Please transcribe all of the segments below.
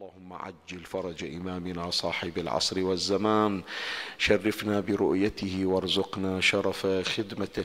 اللهم عجل فرج إمامنا صاحب العصر والزمان شرفنا برؤيته وارزقنا شرف خدمته.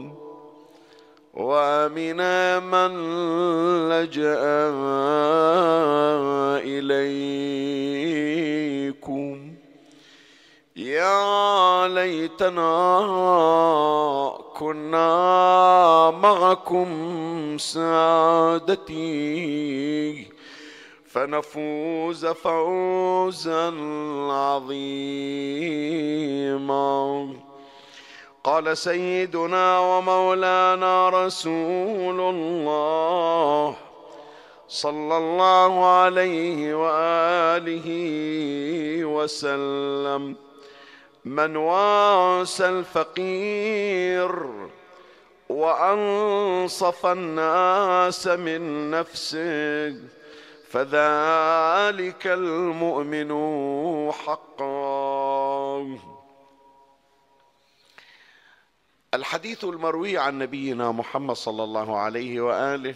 وامنا من لجا اليكم يا ليتنا كنا معكم سادتي فنفوز فوزا عظيما قال سيدنا ومولانا رسول الله صلى الله عليه وآله وسلم. من واسى الفقير وأنصف الناس من نفسه فذلك المؤمن حقا. الحديث المروي عن نبينا محمد صلى الله عليه وآله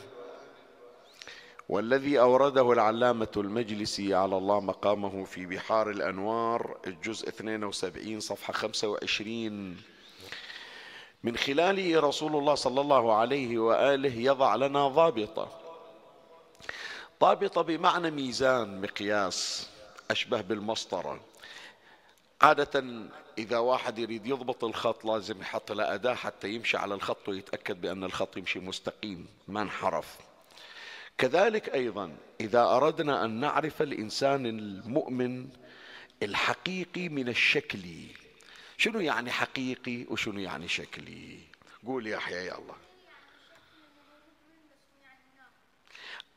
والذي أورده العلامة المجلسي على الله مقامه في بحار الأنوار الجزء 72 صفحة 25 من خلاله رسول الله صلى الله عليه وآله يضع لنا ضابطة. ضابطة بمعنى ميزان مقياس أشبه بالمسطرة. عادة إذا واحد يريد يضبط الخط لازم يحط له أداة حتى يمشي على الخط ويتأكد بأن الخط يمشي مستقيم ما انحرف. كذلك أيضا إذا أردنا أن نعرف الإنسان المؤمن الحقيقي من الشكلي شنو يعني حقيقي وشنو يعني شكلي؟ قول يا يحيى يا الله.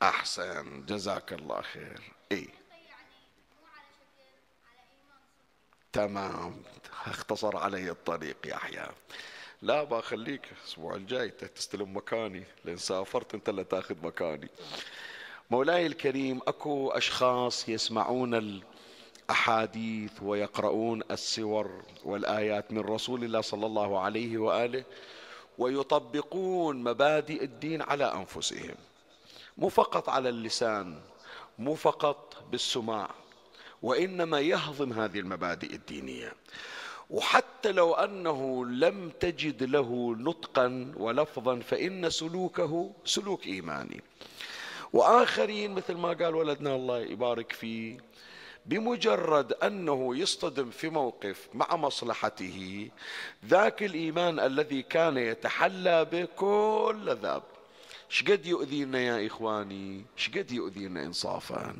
أحسن جزاك الله خير. إيه. تمام. اختصر علي الطريق يحيى لا بخليك الأسبوع الجاي تستلم مكاني. لأن سافرت أنت اللي تأخذ مكاني. مولاي الكريم أكو أشخاص يسمعون الأحاديث ويقرؤون السور والآيات من رسول الله صلى الله عليه وآله ويطبقون مبادئ الدين على أنفسهم. مو فقط على اللسان مو فقط بالسماع. وإنما يهضم هذه المبادئ الدينية. وحتى لو أنه لم تجد له نطقا ولفظا فإن سلوكه سلوك إيماني. وآخرين مثل ما قال ولدنا الله يبارك فيه بمجرد أنه يصطدم في موقف مع مصلحته ذاك الإيمان الذي كان يتحلى به كل ذاب شقد يؤذينا يا إخواني؟ شقد يؤذينا إنصافا.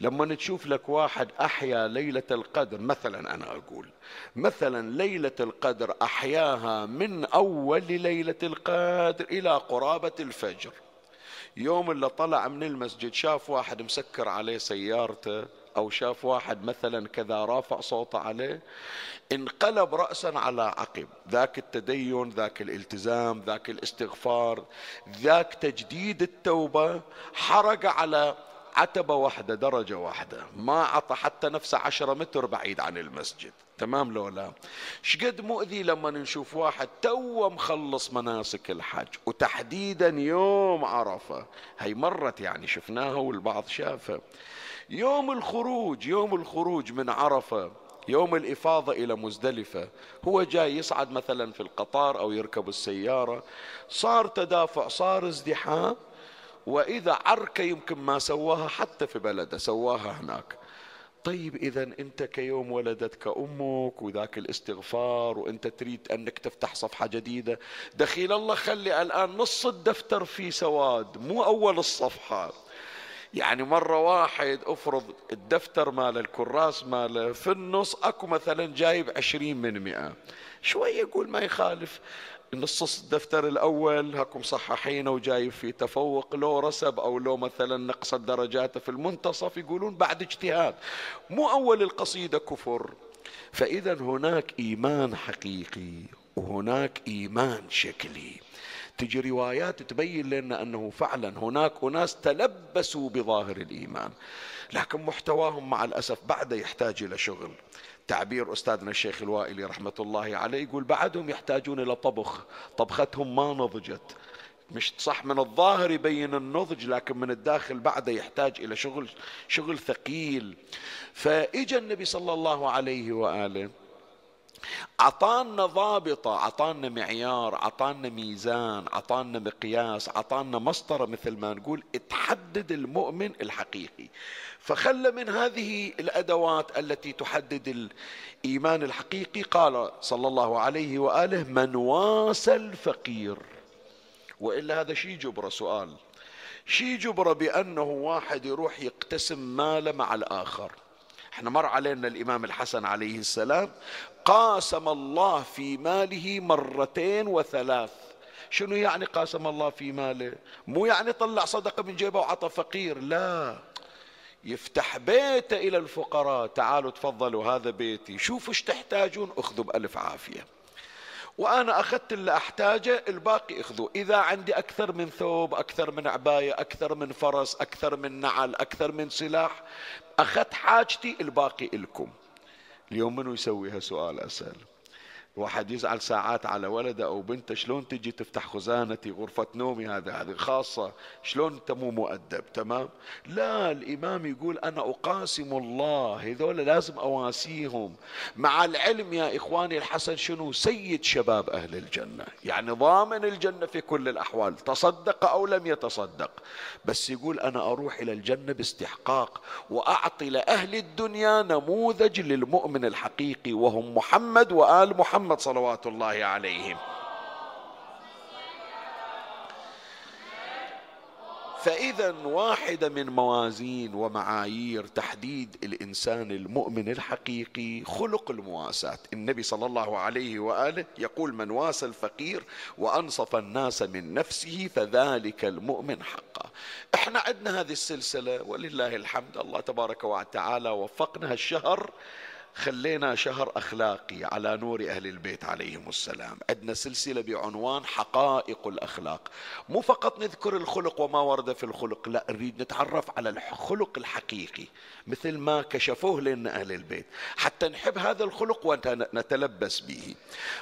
لما تشوف لك واحد أحيا ليلة القدر مثلا أنا أقول مثلا ليلة القدر أحياها من أول ليلة القدر إلى قرابة الفجر. يوم اللي طلع من المسجد شاف واحد مسكر عليه سيارته أو شاف واحد مثلا كذا رافع صوته عليه انقلب رأسا على عقب. ذاك التدين ذاك الالتزام ذاك الاستغفار ذاك تجديد التوبة حرق على عتبة واحدة درجة واحدة. ما عطى حتى نفسه عشرة متر بعيد عن المسجد. تمام لو لا؟ شقد مؤذي لما نشوف واحد تو مخلص مناسك الحج وتحديدا يوم عرفة. هي مرت يعني شفناها والبعض شافها. يوم الخروج يوم الخروج من عرفة يوم الإفاضة إلى مزدلفة هو جاي يصعد مثلا في القطار أو يركب السيارة صار تدافع صار ازدحام وإذا عركة يمكن ما سواها حتى في بلده سواها هناك. طيب إذا أنت كيوم ولدتك أمك وذاك الاستغفار وأنت تريد أنك تفتح صفحة جديدة دخيل الله خلي الآن نص الدفتر فيه سواد مو أول الصفحة. يعني مرة واحد افرض الدفتر ماله الكراس ماله في النص اكو مثلا جايب عشرين من مئة. شوية يقول ما يخالف. نص الدفتر الأول هاكم صححينه وجايب فيه تفوق لو رسب أو لو مثلا نقص درجاته في المنتصف يقولون بعد اجتهاد. مو أول القصيدة كفر. فإذا هناك إيمان حقيقي وهناك إيمان شكلي. تجي روايات تبين لنا أنه فعلا هناك أناس تلبسوا بظاهر الإيمان لكن محتواهم مع الأسف بعد يحتاج إلى شغل. تعبير أستاذنا الشيخ الوائلي رحمة الله عليه يقول بعدهم يحتاجون إلى طبخ طبختهم ما نضجت. مش صح من الظاهر يبين النضج لكن من الداخل بعده يحتاج إلى شغل شغل ثقيل. فإجا النبي صلى الله عليه وآله عطانا ضابطة عطانا معيار عطانا ميزان عطانا مقياس عطانا مسطرة مثل ما نقول تحدد المؤمن الحقيقي. فخلى من هذه الأدوات التي تحدد الإيمان الحقيقي قال صلى الله عليه وآله من واسى الفقير. وإلا هذا شي جبر سؤال. شي جبر بأنه واحد يروح يقتسم ماله مع الآخر. إحنا مر علينا الإمام الحسن عليه السلام قاسم الله في ماله مرتين وثلاث. شنو يعني قاسم الله في ماله؟ مو يعني طلع صدقة من جيبه وعطى فقير لا. يفتح بيته إلى الفقراء. تعالوا تفضلوا هذا بيتي. شوفوا إيش تحتاجون أخذوا بألف عافية. وأنا أخذت اللي أحتاجه الباقي اخذوا إذا عندي أكثر من ثوب أكثر من عباية أكثر من فرس أكثر من نعل أكثر من سلاح أخذت حاجتي الباقي إلكم. اليوم منو يسوي سؤال أسأل. واحد يزعل ساعات على ولده أو بنته شلون تجي تفتح خزانتي غرفة نومي هذا هذه خاصة شلون أنت مو مؤدب؟ تمام؟ لا الإمام يقول أنا أقاسم الله هذول لازم أواسيهم. مع العلم يا إخواني الحسن شنو؟ سيد شباب أهل الجنة. يعني ضامن الجنة في كل الأحوال تصدق أو لم يتصدق. بس يقول أنا أروح إلى الجنة باستحقاق وأعطي لأهل الدنيا نموذج للمؤمن الحقيقي وهم محمد وآل محمد. محمد صلوات الله عليهم. فإذا واحدة من موازين ومعايير تحديد الإنسان المؤمن الحقيقي خلق المواساة. النبي صلى الله عليه وآله يقول من واسى الفقير وأنصف الناس من نفسه فذلك المؤمن حقا. إحنا عندنا هذه السلسلة ولله الحمد الله تبارك وتعالى وفقنا الشهر خلينا شهر أخلاقي على نور أهل البيت عليهم السلام. عندنا سلسلة بعنوان حقائق الأخلاق. مو فقط نذكر الخلق وما ورد في الخلق لا نريد نتعرف على الخلق الحقيقي مثل ما كشفوه لنا أهل البيت. حتى نحب هذا الخلق ونتلبس به.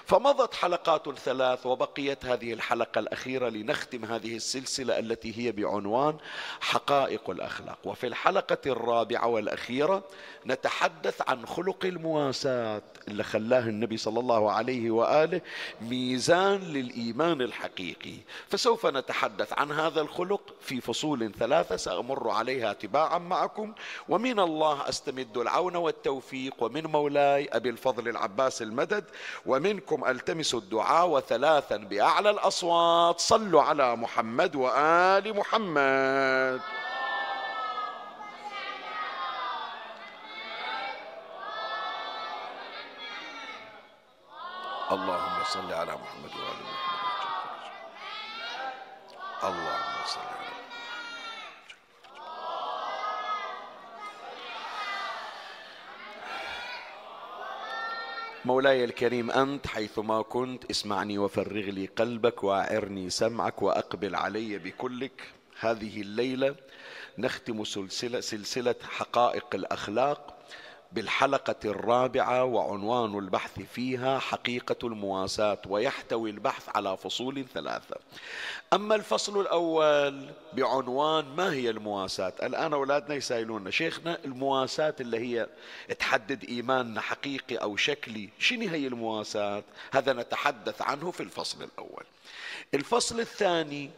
فمضت حلقات ثلاث وبقيت هذه الحلقة الأخيرة لنختم هذه السلسلة التي هي بعنوان حقائق الأخلاق. وفي الحلقة الرابعة والأخيرة نتحدث عن خلق المواساة اللي خلاه النبي صلى الله عليه وآله ميزان للإيمان الحقيقي. فسوف نتحدث عن هذا الخلق في فصول ثلاثة سأمر عليها تباعا معكم. ومن الله أستمد العون والتوفيق. ومن مولاي أبي الفضل العباس المدد. ومنكم ألتمس الدعاء وثلاثا بأعلى الأصوات. صلوا على محمد وآل محمد. اللهم صل على محمد وآل محمد. اللهم صل على مولاي الكريم أنت حيثما كنت اسمعني وفرغ لي قلبك وأعرني سمعك وأقبل علي بكلك. هذه الليلة نختم سلسلة, سلسلة حقائق الأخلاق. بالحلقة الرابعة وعنوان البحث فيها حقيقة المواساة ويحتوي البحث على فصول ثلاثة. أما الفصل الأول بعنوان ما هي المواساة؟ الآن أولادنا يسائلون شيخنا المواساة اللي هي تحدد إيماننا حقيقي أو شكلي شنو هي المواساة؟ هذا نتحدث عنه في الفصل الأول. الفصل الثاني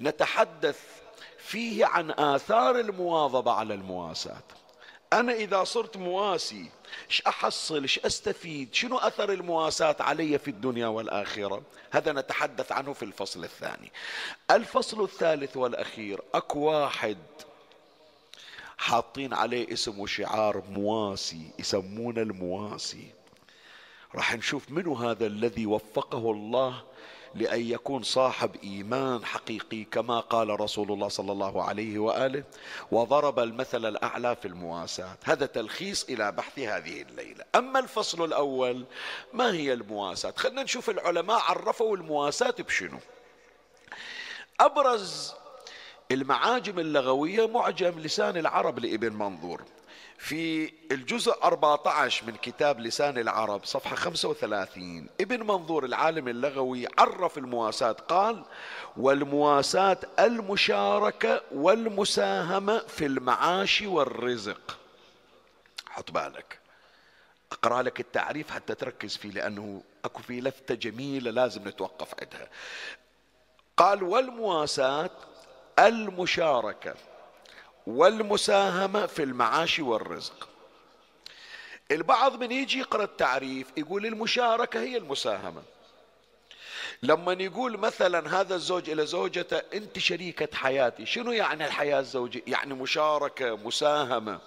نتحدث فيه عن آثار المواظبة على المواساة. أنا إذا صرت مواسي إيش أحصل؟ إيش أستفيد؟ شنو أثر المواساة علي في الدنيا والآخرة؟ هذا نتحدث عنه في الفصل الثاني. الفصل الثالث والأخير أكو واحد حاطين عليه اسم وشعار مواسي يسمونه المواسي. راح نشوف منو هذا الذي وفقه الله لأن يكون صاحب إيمان حقيقي كما قال رسول الله صلى الله عليه وآله وضرب المثل الأعلى في المواساة. هذا تلخيص إلى بحث هذه الليلة. أما الفصل الأول ما هي المواساة؟ خلنا نشوف العلماء عرفوا المواساة بشنو. أبرز المعاجم اللغوية معجم لسان العرب لابن منظور. في الجزء 14 من كتاب لسان العرب صفحة 35 ابن منظور العالم اللغوي عرف المواساة قال والمواساة المشاركة والمساهمة في المعاش والرزق. حط بالك. اقرأ لك التعريف حتى تركز فيه لأنه أكو في لفتة جميلة لازم نتوقف عندها. قال والمواساة المشاركة. والمساهمة في المعاش والرزق. البعض من يجي يقرأ التعريف يقول المشاركة هي المساهمة. لما يقول مثلا هذا الزوج إلى زوجته أنت شريكة حياتي. شنو يعني الحياة الزوجية؟ يعني مشاركة مساهمة.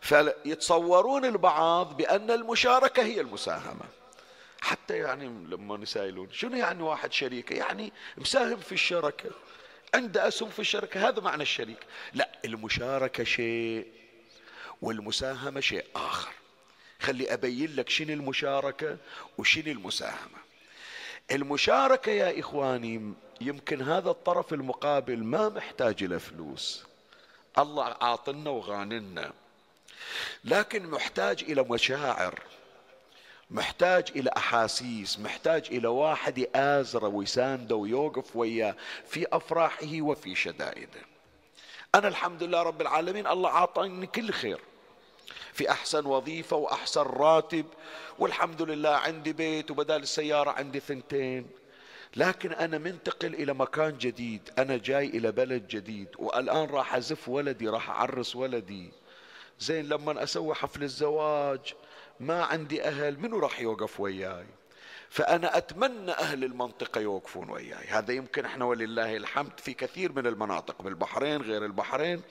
فيتصورون البعض بأن المشاركة هي المساهمة. حتى يعني لما يسائلون شنو يعني واحد شريكة؟ يعني مساهم في الشركة. عنده أسهم في الشركة هذا معنى الشريك. لا المشاركة شيء والمساهمة شيء آخر. خلي أبين لك شنو المشاركة وشنو المساهمة. المشاركة يا إخواني يمكن هذا الطرف المقابل ما محتاج إلى فلوس. الله عاطلنا وغانلنا. لكن محتاج إلى مشاعر. محتاج إلى أحاسيس محتاج إلى واحد يآزره ويسانده ويوقف وياه في أفراحه وفي شدائده. أنا الحمد لله رب العالمين الله أعطاني كل خير. في أحسن وظيفة وأحسن راتب والحمد لله عندي بيت وبدال السيارة عندي ثنتين. لكن أنا منتقل إلى مكان جديد أنا جاي إلى بلد جديد والآن راح أزف ولدي راح أعرس ولدي. زين لما أسوي حفل الزواج ما عندي أهل منو راح يوقف وياي؟ فأنا أتمنى أهل المنطقة يوقفون وياي. هذا يمكن إحنا ولله الحمد في كثير من المناطق بالبحرين غير البحرين.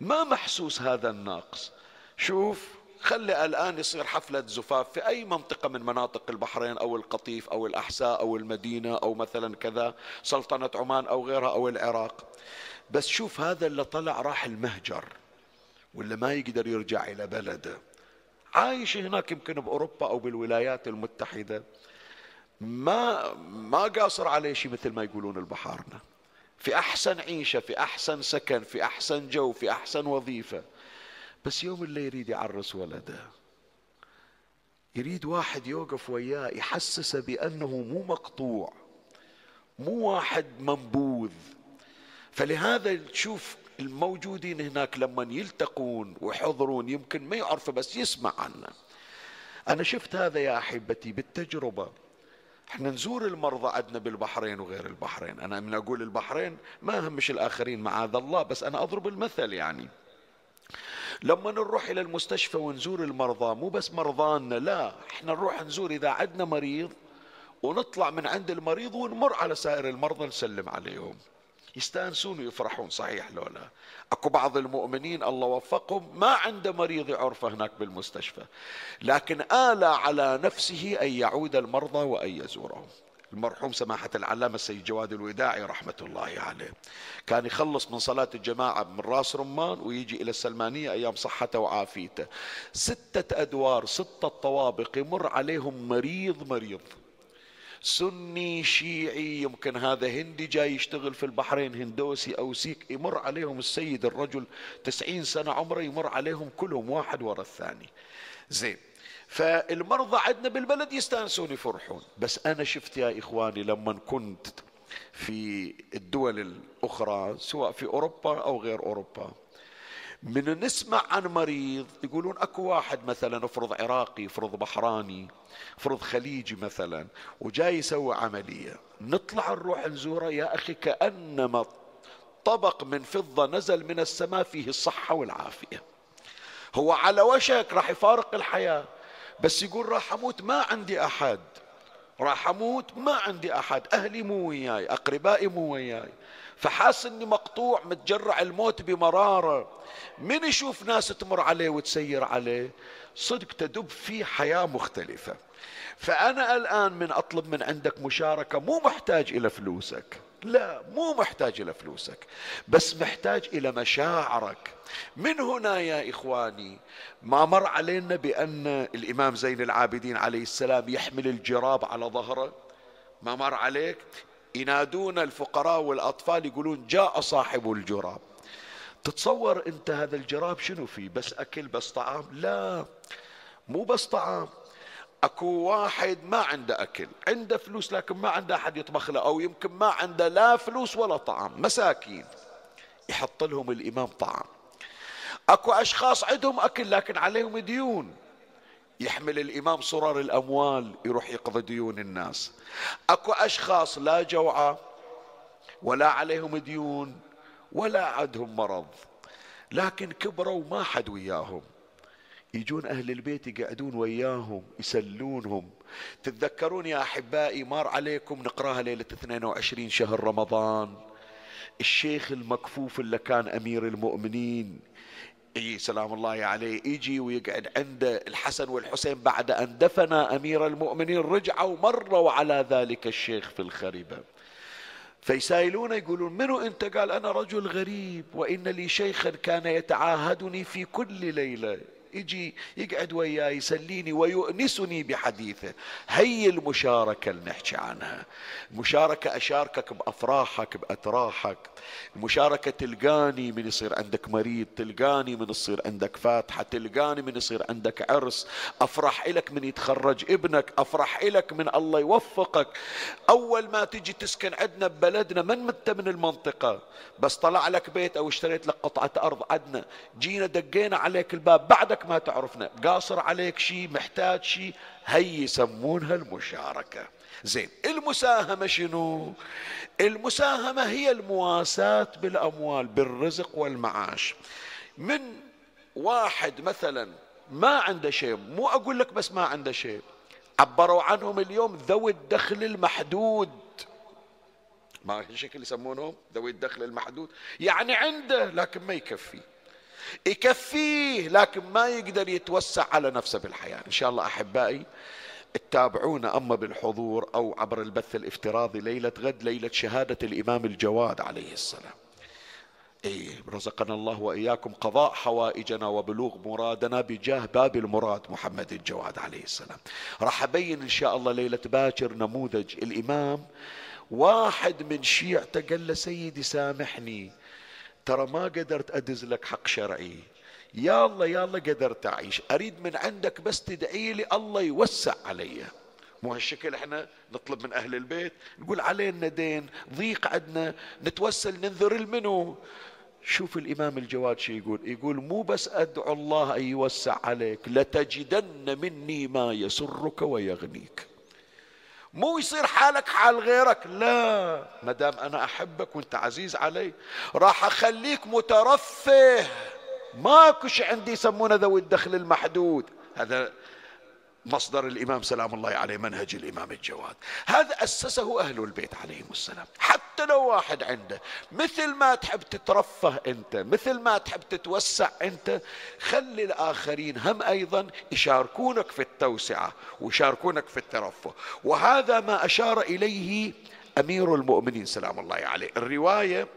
ما محسوس هذا النقص شوف خلي الآن يصير حفلة زفاف في أي منطقة من مناطق البحرين أو القطيف أو الأحساء أو المدينة أو مثلا كذا سلطنة عمان أو غيرها أو العراق. بس شوف هذا اللي طلع راح المهجر ولا ما يقدر يرجع إلى بلده. عايش هناك يمكن بأوروبا أو بالولايات المتحدة. ما ما قاصر عليه شيء مثل ما يقولون البحارنا. في أحسن عيشة في أحسن سكن في أحسن جو في أحسن وظيفة. بس يوم اللي يريد يعرس ولده يريد واحد يوقف وياه يحسسه بأنه مو مقطوع مو واحد منبوذ. فلهذا تشوف الموجودين هناك لما يلتقون ويحضرون يمكن ما يعرفوا بس يسمع عنا أنا شفت هذا يا أحبتي بالتجربة. إحنا نزور المرضى عندنا بالبحرين وغير البحرين. أنا من أقول البحرين ما أهمش الآخرين معاذ الله بس أنا أضرب المثل يعني. لما نروح إلى المستشفى ونزور المرضى مو بس مرضانا لا إحنا نروح نزور إذا عندنا مريض ونطلع من عند المريض ونمر على سائر المرضى نسلم عليهم. يستانسون ويفرحون صحيح لولا أكو بعض المؤمنين الله وفقهم ما عنده مريض يعرفه هناك بالمستشفى لكن آلى على نفسه أن يعود المرضى وأن يزورهم. المرحوم سماحة العلامة السيد جواد الوداعي رحمة الله عليه كان يخلص من صلاة الجماعة من راس رمان ويجي إلى السلمانية أيام صحته وعافيته. ستة أدوار ستة طوابق يمر عليهم مريض مريض. سني شيعي يمكن هذا هندي جاي يشتغل في البحرين هندوسي أو سيك يمر عليهم السيد الرجل تسعين سنة عمره يمر عليهم كلهم واحد ورا الثاني. زين فالمرضى عندنا بالبلد يستانسون يفرحون. بس أنا شفت يا إخواني لما كنت في الدول الأخرى سواء في أوروبا أو غير أوروبا من نسمع عن مريض يقولون أكو واحد مثلا افرض عراقي افرض بحراني افرض خليجي مثلا وجاي يسوي عملية. نطلع نروح نزوره يا أخي كأنما طبق من فضة نزل من السماء فيه الصحة والعافية. هو على وشك راح يفارق الحياة بس يقول راح أموت ما عندي أحد. راح أموت ما عندي أحد أهلي مو وياي أقربائي مو وياي. فحاس إني مقطوع متجرع الموت بمرارة. من يشوف ناس تمر عليه وتسير عليه؟ صدق تدب فيه حياة مختلفة. فأنا الآن من أطلب من عندك مشاركة مو محتاج إلى فلوسك. لا مو محتاج إلى فلوسك بس محتاج إلى مشاعرك. من هنا يا إخواني؟ ما مر علينا بأن الإمام زين العابدين عليه السلام يحمل الجراب على ظهره؟ ما مر عليك؟ ينادون الفقراء والأطفال يقولون جاء صاحب الجراب. تتصور أنت هذا الجراب شنو فيه؟ بس أكل بس طعام؟ لا مو بس طعام. أكو واحد ما عنده أكل عنده فلوس لكن ما عنده أحد يطبخ له أو يمكن ما عنده لا فلوس ولا طعام مساكين. يحط لهم الإمام طعام. أكو أشخاص عندهم أكل لكن عليهم ديون. يحمل الإمام صرر الأموال يروح يقضي ديون الناس. أكو أشخاص لا جوعى ولا عليهم ديون ولا عندهم مرض. لكن كبروا ما حد وياهم. يجون أهل البيت يقعدون وياهم يسلونهم. تتذكرون يا أحبائي مار عليكم نقرأها ليلة 22 شهر رمضان؟ الشيخ المكفوف اللي كان أمير المؤمنين إي سلام الله عليه. يجي ويقعد عند الحسن والحسين بعد أن دفن أمير المؤمنين رجعوا مروا على ذلك الشيخ في الخريبة. فيسائلون يقولون منو أنت؟ قال أنا رجل غريب وإن لي شيخا كان يتعاهدني في كل ليلة. يجي يقعد وياي يسليني ويؤنسني بحديثه. هي المشاركة اللي نحكي عنها. المشاركة أشاركك بأفراحك بأتراحك. المشاركة تلقاني من يصير عندك مريض تلقاني من يصير عندك فاتحة تلقاني من يصير عندك عرس. أفرح إلك من يتخرج ابنك أفرح إلك من الله يوفقك. أول ما تجي تسكن عندنا ببلدنا من مت من المنطقة؟ بس طلع لك بيت أو اشتريت لك قطعة أرض عندنا. جينا دقينا عليك الباب بعدك ما تعرفنا. قاصر عليك شيء محتاج شيء هي يسمونها المشاركة. زين المساهمة شنو؟ المساهمة هي المواساة بالأموال بالرزق والمعاش. من واحد مثلا ما عنده شيء مو أقول لك بس ما عنده شيء عبروا عنهم اليوم ذوي الدخل المحدود. ما شكل يسمونهم؟ ذوي الدخل المحدود. يعني عنده لكن ما يكفي. يكفيه لكن ما يقدر يتوسع على نفسه بالحياة. إن شاء الله أحبائي تتابعونا أما بالحضور أو عبر البث الافتراضي ليلة غد ليلة شهادة الإمام الجواد عليه السلام. إيه رزقنا الله وإياكم قضاء حوائجنا وبلوغ مرادنا بجاه باب المراد محمد الجواد عليه السلام. راح أبين إن شاء الله ليلة باكر نموذج الإمام واحد من شيعته قال له سيدي سامحني ترى ما قدرت أدز لك حق شرعي. يا الله يا الله قدرت أعيش. أريد من عندك بس تدعي لي الله يوسع علي. مو هالشكل إحنا نطلب من أهل البيت؟ نقول علينا دين ضيق عندنا نتوسل ننذر المنو. شوف الإمام الجواد شو يقول. يقول مو بس أدعو الله أن يوسع عليك لتجدن مني ما يسرك ويغنيك. مو يصير حالك حال غيرك لا. ما دام أنا أحبك وأنت عزيز علي راح أخليك مترفه. ماكو شيء عندي يسمونه ذوي الدخل المحدود. هذا مصدر الإمام سلام الله عليه منهج الإمام الجواد. هذا أسسه أهل البيت عليهم السلام. حتى لو واحد عنده مثل ما تحب تترفه أنت مثل ما تحب تتوسع أنت خلي الآخرين هم أيضا يشاركونك في التوسعة ويشاركونك في الترفه. وهذا ما أشار إليه أمير المؤمنين سلام الله عليه. الرواية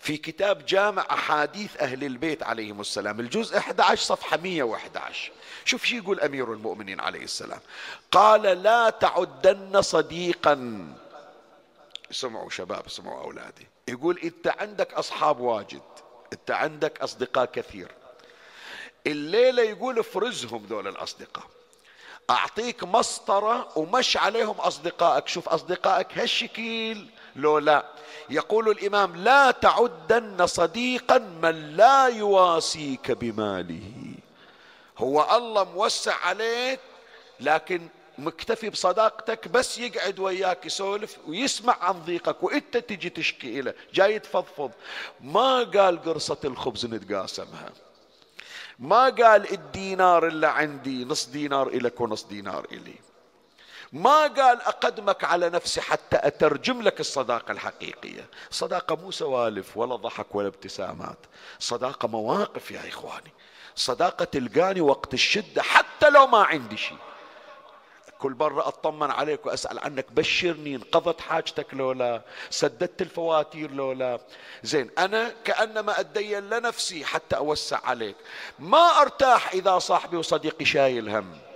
في كتاب جامع أحاديث أهل البيت عليهم السلام الجزء 11 صفحة 111 شوف شو يقول أمير المؤمنين عليه السلام. قال لا تعدن صديقا. اسمعوا شباب اسمعوا أولادي. يقول أنت عندك أصحاب واجد أنت عندك أصدقاء كثير. الليلة يقول افرزهم ذول الأصدقاء. أعطيك مسطرة ومش عليهم أصدقائك. شوف أصدقائك هالشكل لو لا. يقول الإمام لا تعدن صديقا من لا يواسيك بماله. هو الله موسع عليك لكن مكتفي بصداقتك بس يقعد وياك يسولف ويسمع عن ضيقك وإنت تجي تشكي له جاي تفضفض. ما قال قرصة الخبز نتقاسمها. ما قال الدينار اللي عندي نص دينار إلك ونص دينار إلي. ما قال أقدمك على نفسي حتى أترجم لك الصداقة الحقيقية. صداقة مو سوالف ولا ضحك ولا ابتسامات. صداقة مواقف يا إخواني. صداقة تلقاني وقت الشدة حتى لو ما عندي شيء. كل مرة أطمن عليك وأسأل عنك بشرني انقضت حاجتك لولا سددت الفواتير لولا. زين أنا كأنما أتدين لنفسي حتى أوسع عليك. ما أرتاح إذا صاحبي وصديقي شايل هم.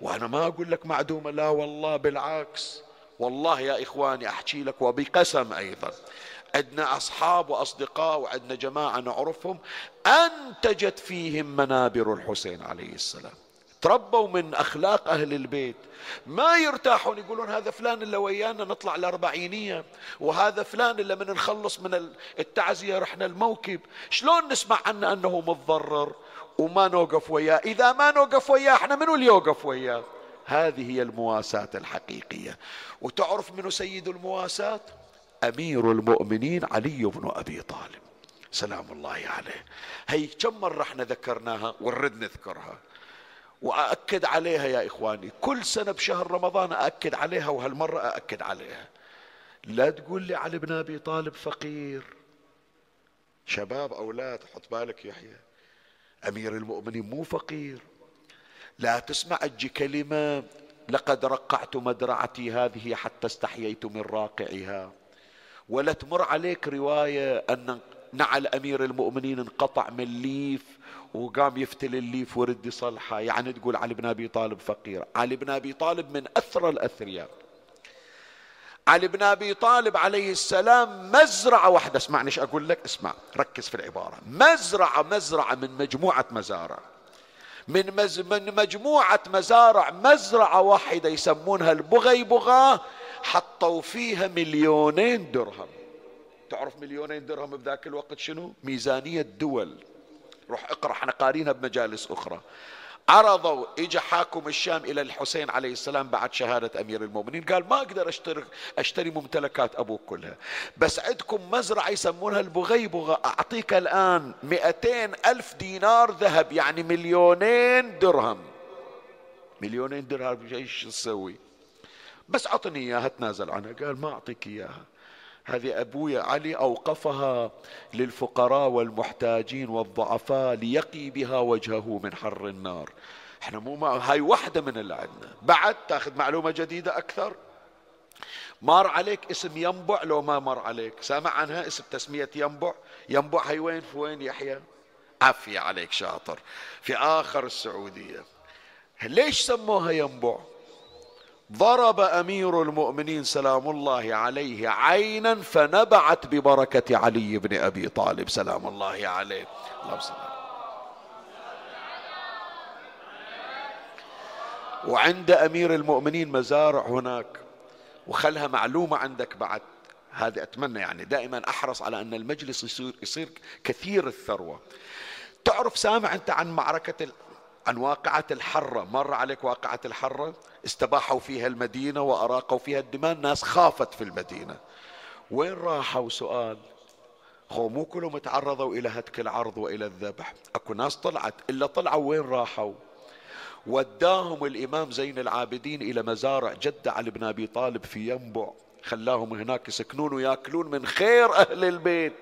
وأنا ما أقول لك معدومة لا والله بالعكس. والله يا إخواني أحكي لك وبقسم أيضا. عندنا أصحاب وأصدقاء وعندنا جماعة نعرفهم. أنتجت فيهم منابر الحسين عليه السلام. تربوا من أخلاق أهل البيت. ما يرتاحون يقولون هذا فلان اللي ويانا نطلع الأربعينية وهذا فلان اللي من نخلص من التعزية رحنا الموكب. شلون نسمع عنه أنه متضرر وما نوقف وياه؟ إذا ما نوقف وياه إحنا منو اللي يوقف وياه؟ هذه هي المواساة الحقيقية. وتعرف منو سيد المواساة؟ أمير المؤمنين علي بن أبي طالب. سلام الله عليه. هي كم مرة إحنا ذكرناها؟ ونرد نذكرها. وأأكد عليها يا إخواني. كل سنة بشهر رمضان أأكد عليها وهالمرة أأكد عليها. لا تقول لي علي بن أبي طالب فقير. شباب أولاد حط بالك يحيى. أمير المؤمنين مو فقير. لا تسمع أجي كلمة لقد رقعت مدرعتي هذه حتى استحييت من راقعها. ولا تمر عليك رواية أن نعل أمير المؤمنين انقطع من ليف وقام يفتل الليف ورد يصلحه يعني تقول علي بن أبي طالب فقير. علي بن أبي طالب من أثرى الأثرياء. علي بن أبي طالب عليه السلام مزرعة واحدة. اسمعني إيش أقول لك؟ اسمع ركز في العبارة. مزرعة مزرعة من مجموعة مزارع. من, مز من مجموعة مزارع مزرعة واحدة يسمونها البغيبغة حطوا فيها مليونين درهم. تعرف مليونين درهم بذاك الوقت شنو؟ ميزانية دول. روح اقرأ إحنا قارينها بمجالس أخرى. عرضوا اجى حاكم الشام إلى الحسين عليه السلام بعد شهادة أمير المؤمنين. قال ما أقدر أشتري أشتري ممتلكات أبوك كلها. بس عندكم مزرعة يسمونها البغيبغة. أعطيك الآن مئتين ألف دينار ذهب يعني مليونين درهم. مليونين درهم إيش تسوي بس أعطني إياها تنازل عنها. قال ما أعطيك إياها. هذه أبويا علي أوقفها للفقراء والمحتاجين والضعفاء ليقي بها وجهه من حر النار. إحنا مو مع... هاي واحدة من اللي عندنا بعد تأخذ معلومة جديدة أكثر؟ مر عليك اسم ينبع لو ما مر عليك. سامع عنها اسم تسمية ينبع؟ ينبع هي وين؟ في وين يحيى؟ عافية عليك شاطر. في آخر السعودية. ليش سموها ينبع؟ ضرب أمير المؤمنين سلام الله عليه عينا فنبعت ببركة علي بن أبي طالب. سلام الله عليه. اللهم صل وعند أمير المؤمنين مزارع هناك وخلها معلومة عندك بعد. هذه أتمنى يعني دائما أحرص على أن المجلس يصير يصير كثير الثروة. تعرف سامع أنت عن معركة عن واقعة الحرة مر عليك واقعة الحرة استباحوا فيها المدينة وأراقوا فيها الدماء. الناس خافت في المدينة. وين راحوا؟ سؤال. خو مو كلهم تعرضوا إلى هتك العرض وإلى الذبح. أكو ناس طلعت. إلا طلعوا. وين راحوا؟ وداهم الإمام زين العابدين إلى مزارع جدة علي بن أبي طالب في ينبع. خلاهم هناك يسكنون ويأكلون من خير أهل البيت.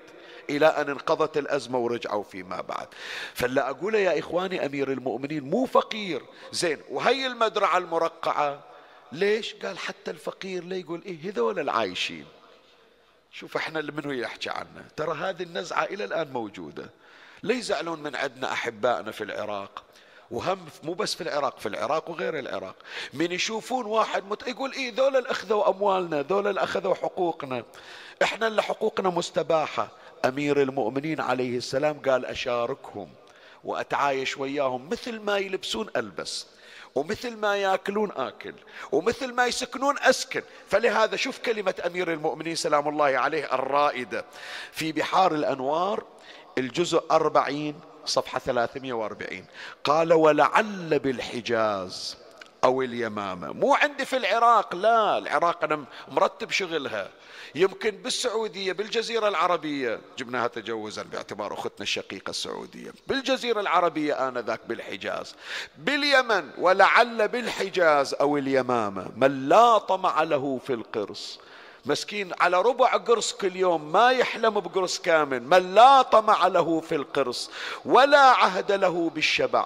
إلى أن انقضت الأزمة ورجعوا فيما بعد. فلا أقول يا إخواني أمير المؤمنين مو فقير. زين وهي المدرعة المرقعة. ليش؟ قال حتى الفقير لا يقول إيه هذول العايشين. شوف إحنا اللي منو يحكي عنه؟ ترى هذه النزعة إلى الآن موجودة. لا يزعلون من عندنا أحبائنا في العراق. وهم مو بس في العراق في العراق وغير العراق. من يشوفون واحد مت... يقول إيه ذولا أخذوا أموالنا ذولا أخذوا حقوقنا. إحنا اللي حقوقنا مستباحة. أمير المؤمنين عليه السلام قال أشاركهم وأتعايش وياهم مثل ما يلبسون ألبس ومثل ما يأكلون آكل ومثل ما يسكنون أسكن. فلهذا شوف كلمة أمير المؤمنين سلام الله عليه الرائدة. في بحار الأنوار الجزء أربعين صفحة 340 قال ولعل بالحجاز. أو اليمامة. مو عندي في العراق لا. العراق أنا مرتب شغلها. يمكن بالسعودية بالجزيرة العربية. جبناها تجوزا باعتبار أختنا الشقيقة السعودية. بالجزيرة العربية آنذاك بالحجاز. باليمن ولعل بالحجاز أو اليمامة. من لا طمع له في القرص. مسكين على ربع قرص كل يوم ما يحلم بقرص كامل. من لا طمع له في القرص ولا عهد له بالشبع.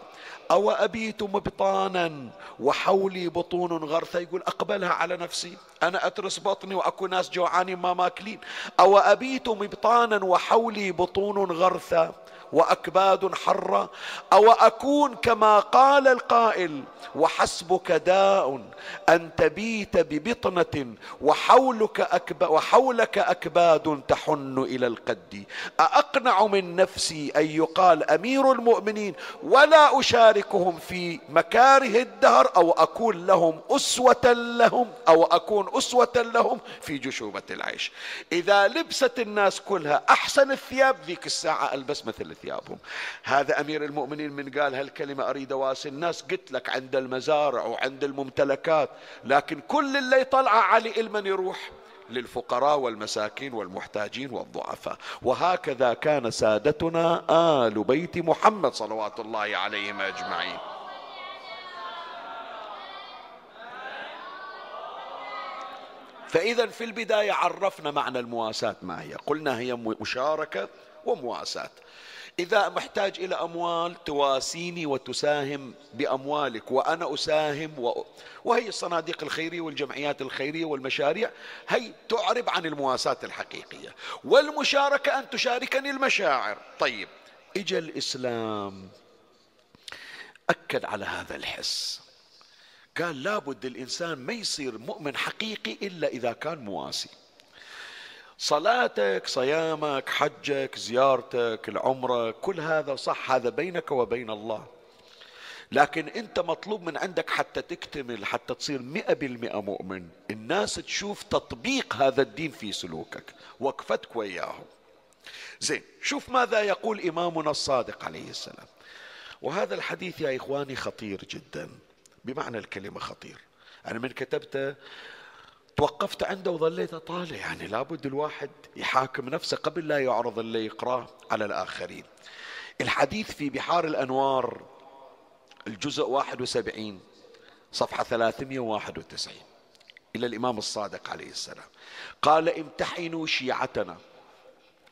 أو أبيت مبطانا وحولي بطون غرثة؟ يقول أقبلها على نفسي. أنا أترس بطني وأكو ناس جوعانين ما ماكلين. أو أبيت مبطانا وحولي بطون غرثة؟ وأكباد حره أو أكون كما قال القائل وحسبك داء أن تبيت ببطنة وحولك أكب وحولك أكباد تحن إلى القد. أأقنع من نفسي أن يقال أمير المؤمنين ولا أشاركهم في مكاره الدهر أو أكون لهم أسوة لهم أو أكون أسوة لهم في جشوبة العيش. إذا لبست الناس كلها أحسن الثياب ذيك الساعة ألبس مثل ثيابهم. هذا أمير المؤمنين من قال هالكلمة أريد أواسي الناس قلت لك عند المزارع وعند الممتلكات لكن كل اللي يطلع علي المن يروح للفقراء والمساكين والمحتاجين والضعفاء. وهكذا كان سادتنا آل بيت محمد صلوات الله عليهم أجمعين. فإذا في البداية عرفنا معنى المواساة ما هي. قلنا هي مشاركة ومواساة. إذا محتاج إلى أموال تواسيني وتساهم بأموالك وأنا أساهم و... وهي الصناديق الخيرية والجمعيات الخيرية والمشاريع. هي تعرب عن المواساة الحقيقية. والمشاركة أن تشاركني المشاعر. طيب إجا الإسلام. أكد على هذا الحس. قال لابد الإنسان ما يصير مؤمن حقيقي إلا إذا كان مواسي. صلاتك صيامك حجك زيارتك العمرة كل هذا صح هذا بينك وبين الله. لكن انت مطلوب من عندك حتى تكتمل حتى تصير مئة بالمئة مؤمن. الناس تشوف تطبيق هذا الدين في سلوكك. وقفتك وياهم زين شوف ماذا يقول إمامنا الصادق عليه السلام. وهذا الحديث يا إخواني خطير جدا. بمعنى الكلمة خطير. أنا من كتبته توقفت عنده وظليت أطالع يعني لابد الواحد يحاكم نفسه قبل لا يعرض اللي يقراه على الآخرين. الحديث في بحار الأنوار الجزء 71 صفحة 391 إلى الإمام الصادق عليه السلام. قال امتحنوا شيعتنا.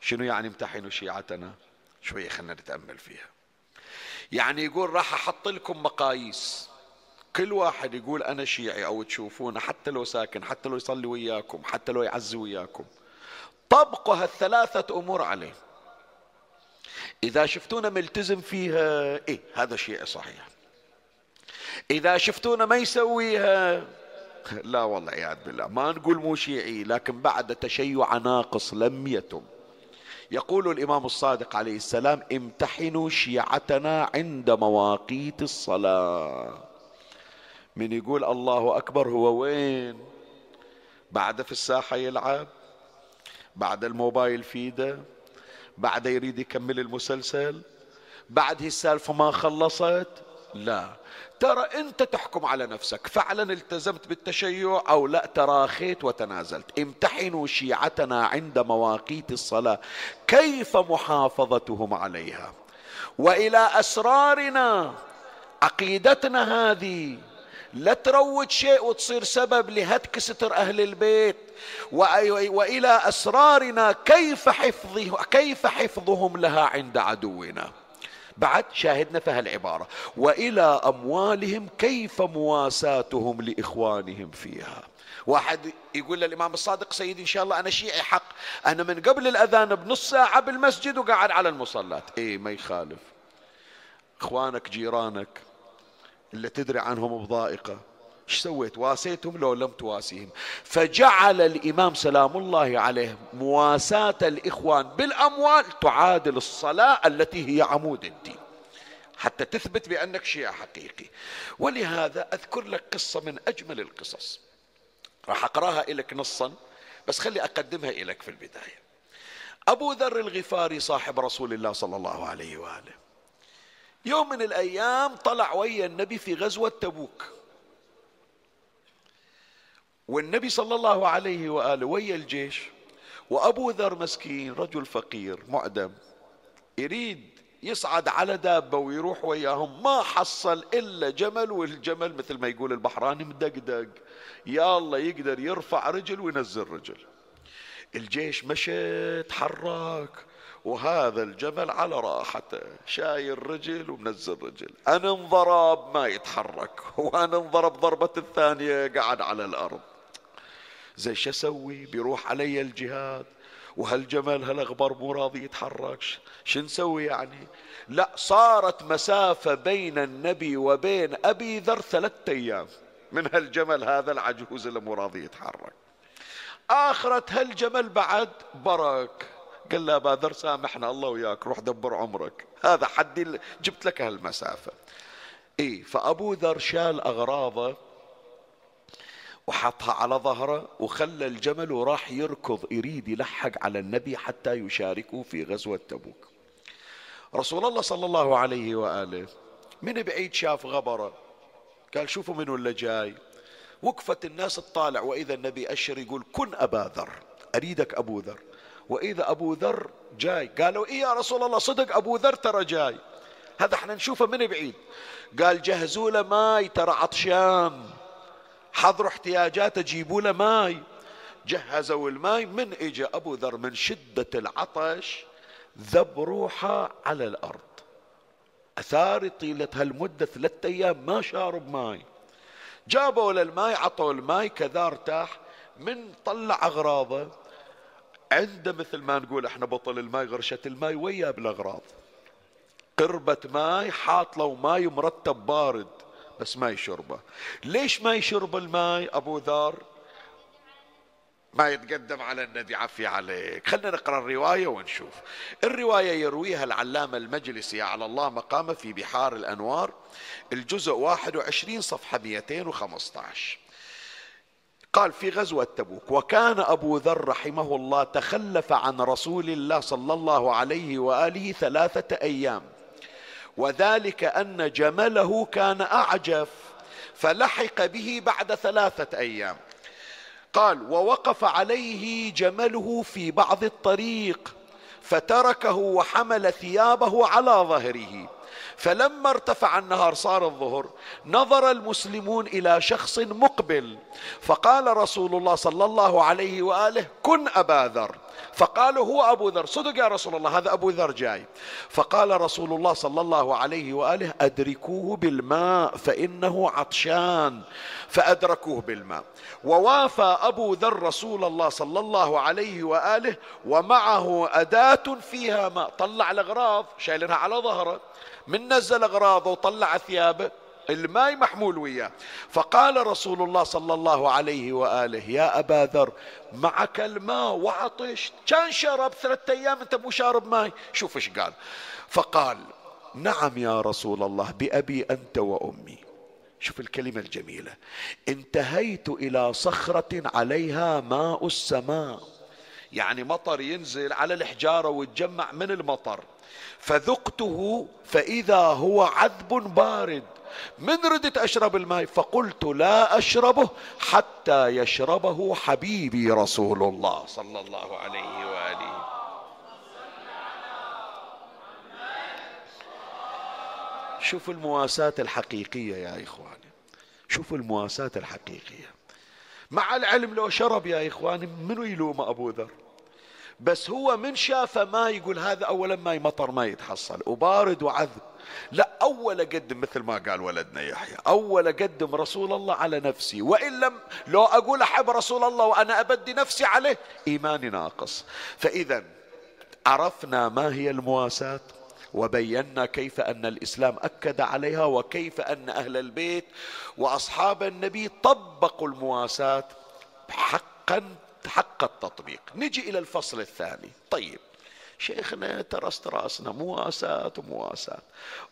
شنو يعني امتحنوا شيعتنا؟ شوية خلنا نتأمل فيها. يعني يقول راح أحط لكم مقاييس. كل واحد يقول أنا شيعي أو تشوفونه حتى لو ساكن حتى لو يصلي وياكم حتى لو يعزي وياكم. طبقوا هالثلاثة أمور عليه. إذا شفتونا ملتزم فيها إيه هذا شيعي صحيح. إذا شفتونا ما يسويها لا والله عياذ بالله ما نقول مو شيعي لكن بعد تشيع ناقص لم يتم. يقول الإمام الصادق عليه السلام امتحنوا شيعتنا عند مواقيت الصلاة. من يقول الله أكبر هو وين؟ بعد في الساحة يلعب بعد الموبايل في ايده بعد يريد يكمل المسلسل بعد هي السالفة ما خلصت؟ لا. ترى أنت تحكم على نفسك فعلا التزمت بالتشيع أو لا؟ تراخيت وتنازلت. امتحنوا شيعتنا عند مواقيت الصلاة. كيف محافظتهم عليها؟ وإلى أسرارنا عقيدتنا هذه. لا تروج شيء وتصير سبب لهتك ستر أهل البيت. وإلى أسرارنا كيف حفظه كيف حفظهم لها عند عدونا. بعد شاهدنا في هالعبارة. وإلى أموالهم كيف مواساتهم لإخوانهم فيها. واحد يقول للإمام الصادق سيدي إن شاء الله أنا شيعي حق. أنا من قبل الأذان بنص ساعة بالمسجد وقاعد على المصلات. إيه ما يخالف. إخوانك جيرانك اللي تدري عنهم بضائقة. إيش سويت؟ واسيتهم لو لم تواسيهم. فجعل الإمام سلام الله عليه مواساة الإخوان بالأموال تعادل الصلاة التي هي عمود الدين حتى تثبت بأنك شيعة حقيقي. ولهذا أذكر لك قصة من أجمل القصص. راح أقراها لك نصا بس خلي أقدمها لك في البداية. أبو ذر الغفاري صاحب رسول الله صلى الله عليه وآله. يوم من الأيام طلع ويا النبي في غزوة تبوك. والنبي صلى الله عليه وآله ويا الجيش وأبو ذر مسكين رجل فقير معدم يريد يصعد على دابة ويروح وياهم. ما حصل إلا جمل والجمل مثل ما يقول البحراني مدقدق. يا الله يقدر يرفع رجل وينزل رجل. الجيش مشى تحرك. وهذا الجمل على راحته شايل رجل ومنزل رجل. أنا انضرب ما يتحرك وأنا انضرب ضربة الثانية قعد على الأرض. زي شو أسوي؟ بيروح علي الجهاد. وهالجمل هالاغبر مو راضي يتحرك. شو نسوي يعني؟ لا صارت مسافة بين النبي وبين أبي ذر ثلاثة أيام. من هالجمل هذا العجوز اللي مو راضي يتحرك. آخرة هالجمل بعد برك. قال له أبا ذر سامحنا الله وياك روح دبر عمرك. هذا حدي جبت لك هالمسافة. إيه فأبو ذر شال أغراضه وحطها على ظهره وخلى الجمل وراح يركض يريد يلحق على النبي حتى يشاركه في غزوة تبوك. رسول الله صلى الله عليه وآله من بعيد شاف غبرة. قال شوفوا من اللي جاي. وقفت الناس تطالع وإذا النبي أشر يقول كن أبا ذر أريدك أبو ذر. وإذا أبو ذر جاي قالوا إيه يا رسول الله صدق أبو ذر ترى جاي. هذا إحنا نشوفه من بعيد. قال جهزوا له ماي ترى عطشان. حضروا احتياجاته جيبوا له ماي. جهزوا الماي من اجى أبو ذر؟ من شدة العطش ذب روحه على الأرض. أثار طيلة هالمدة ثلاثة أيام ما شارب ماي. جابوا للماي عطوا الماي كذا ارتاح. من طلع أغراضه عنده مثل ما نقول إحنا بطل الماي غرشة الماي ويا بالأغراض. قربة ماي حاط له ماي مرتب بارد بس ما يشربه. ليش ما يشرب الماء أبو ذر؟ ما يتقدم على النبي عفي عليك. خلنا نقرأ الرواية ونشوف. الرواية يرويها العلامة المجلسي على الله مقامه في بحار الأنوار الجزء 21 صفحة 215 قال في غزوة تبوك وكان أبو ذر رحمه الله تخلف عن رسول الله صلى الله عليه وآله ثلاثة أيام. وذلك أن جمله كان أعجف فلحق به بعد ثلاثة أيام. قال ووقف عليه جمله في بعض الطريق فتركه وحمل ثيابه على ظهره. فلما ارتفع النهار صار الظهر نظر المسلمون إلى شخص مقبل فقال رسول الله صلى الله عليه وآله كن أبا ذر. فقالوا هو أبو ذر. صدق يا رسول الله هذا أبو ذر جاي. فقال رسول الله صلى الله عليه وآله أدركوه بالماء فإنه عطشان. فأدركوه بالماء. ووافى أبو ذر رسول الله صلى الله عليه وآله ومعه أداة فيها ماء. طلع الأغراض شايلينها على ظهره. من نزل أغراضه وطلع ثيابه الماء محمول وياه. فقال رسول الله صلى الله عليه وآله يا أبا ذر معك الماء وعطش كان شرب ثلاثة أيام أنت مو شارب ماء شوف إيش قال. فقال نعم يا رسول الله بأبي أنت وأمي. شوف الكلمة الجميلة. انتهيت إلى صخرة عليها ماء السماء. يعني مطر ينزل على الحجارة ويتجمع من المطر. فذقته فإذا هو عذب بارد. من ردت أشرب الماء؟ فقلت لا أشربه حتى يشربه حبيبي رسول الله صلى الله عليه وآله. شوفوا المواساة الحقيقية يا إخواني. شوفوا المواساة الحقيقية. مع العلم لو شرب يا إخواني منو يلوم أبو ذر؟ بس هو من شافه ما يقول هذا أولا ما مطر ما يتحصل. وبارد وعذب. لا أول أقدم مثل ما قال ولدنا يحيى. أول أقدم رسول الله على نفسي. وإن لم لو أقول أحب رسول الله وأنا أبدي نفسي عليه إيماني ناقص. فإذا عرفنا ما هي المواساة وبينا كيف أن الإسلام أكد عليها وكيف أن أهل البيت وأصحاب النبي طبقوا المواساة حقا حق التطبيق. نجي إلى الفصل الثاني. طيب شيخنا ترست رأسنا مواساة ومواساة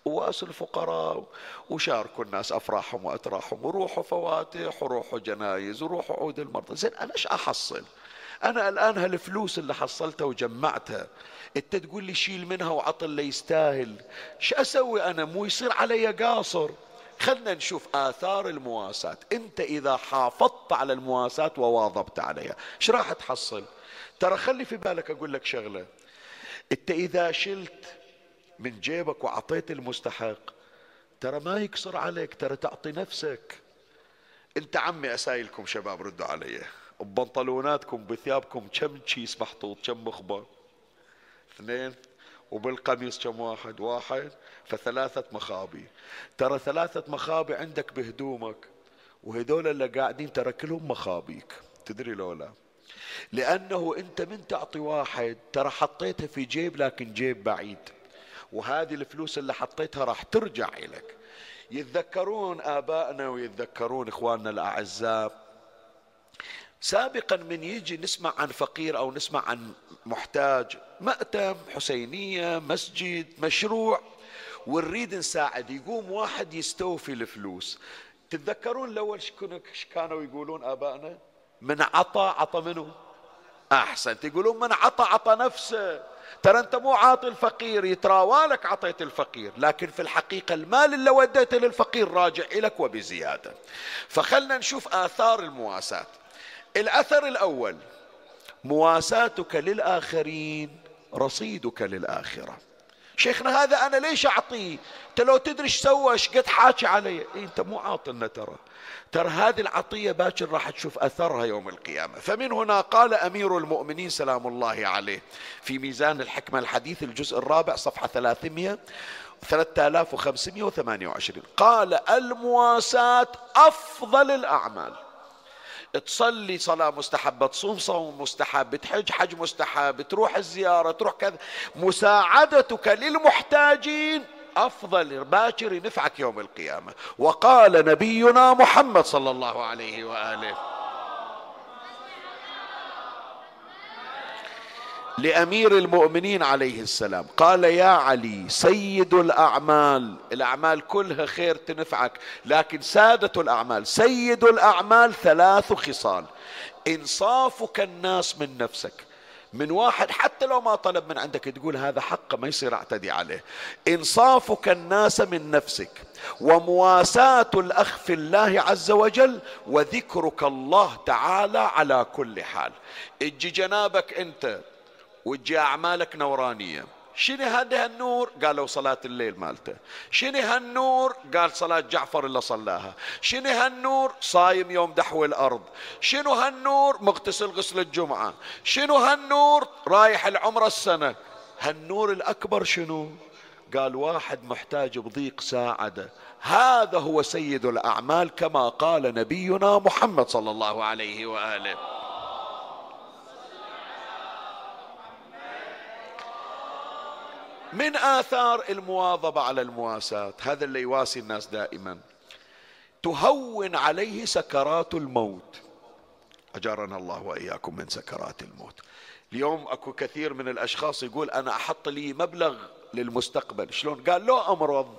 واسوا الفقراء وشاركوا الناس أفراحهم وأتراحهم. وروحوا فواتح وروحوا جنايز وروحوا عود المرضى. زين أنا إيش أحصل؟ أنا الآن هالفلوس اللي حصلتها وجمعتها أنت تقول لي شيل منها وعط اللي يستاهل شو أسوي أنا؟ مو يصير علي قاصر. خلنا نشوف آثار المواساة. أنت إذا حافظت على المواساة وواظبت عليها إيش راح تحصل؟ ترى خلي في بالك أقول لك شغلة. أنت إذا شلت من جيبك وعطيت المستحق ترى ما يكسر عليك ترى تعطي نفسك. انت عمي أسايلكم شباب ردوا علي. ببنطلوناتكم بثيابكم كم كيس محطوط كم مخبر؟ اثنين. وبالقميص كم واحد؟ واحد. فثلاثة مخابي. ترى ثلاثة مخابي عندك بهدومك وهدول اللي قاعدين ترى كلهم مخابيك. تدري لولا؟ لأنه أنت من تعطي واحد ترى حطيتها في جيب لكن جيب بعيد. وهذه الفلوس اللي حطيتها راح ترجع إليك. يتذكرون آبائنا ويتذكرون إخواننا الأعزاء. سابقا من يجي نسمع عن فقير أو نسمع عن محتاج مأتم حسينية مسجد مشروع. ونريد نساعد. يقوم واحد يستوفي الفلوس. تتذكرون الأول كانوا يقولون آبائنا؟ من عطى عطى منه أحسن. يقولون من عطى عطى نفسه. ترى أنت مو عاطي الفقير. يتراوالك عطيت الفقير. لكن في الحقيقة المال اللي وديته للفقير راجع لك وبزيادة. فخلنا نشوف آثار المواساة. الأثر الأول. مواساتك للآخرين. رصيدك للآخرة. شيخنا هذا أنا ليش أعطيه؟ أنت لو تدري إيش سوى إيش قد حاكي علي؟ إيه أنت مو عاطلنا ترى. ترى هذه العطية باكر راح تشوف أثرها يوم القيامة. فمن هنا قال أمير المؤمنين سلام الله عليه في ميزان الحكمة الحديث الجزء الرابع صفحة 300 3528 قال المواساة أفضل الأعمال. تصلي صلاة مستحبة تصوم صوم مستحب تحج حج مستحب تروح الزيارة تروح كذا. مساعدتك للمحتاجين أفضل. باكر ينفعك يوم القيامة. وقال نبينا محمد صلى الله عليه وآله. لأمير المؤمنين عليه السلام. قال يا علي سيد الأعمال. الأعمال كلها خير تنفعك لكن سادة الأعمال. سيد الأعمال ثلاث خصال. إنصافك الناس من نفسك. من واحد حتى لو ما طلب من عندك تقول هذا حقه ما يصير أعتدي عليه. إنصافك الناس من نفسك. ومواساة الأخ في الله عز وجل. وذكرك الله تعالى على كل حال. أجي جنابك أنت. وتجي أعمالك نورانية. شنو هذا النور؟ قالوا صلاة الليل مالته. شنو هالنور؟ قال صلاة جعفر اللي صلاها. شنو هالنور؟ صايم يوم دحو الأرض. شنو هالنور؟ مغتسل غسل الجمعة. شنو هالنور؟ رايح العمرة السنة. هالنور الأكبر شنو؟ قال واحد محتاج بضيق ساعده. هذا هو سيد الأعمال كما قال نبينا محمد صلى الله عليه وآله. من آثار المواظبة على المواساة هذا اللي يواسي الناس دائما. تهون عليه سكرات الموت. أجارنا الله وإياكم من سكرات الموت. اليوم أكو كثير من الأشخاص يقول أنا أحط لي مبلغ للمستقبل. شلون؟ قال لو أمرض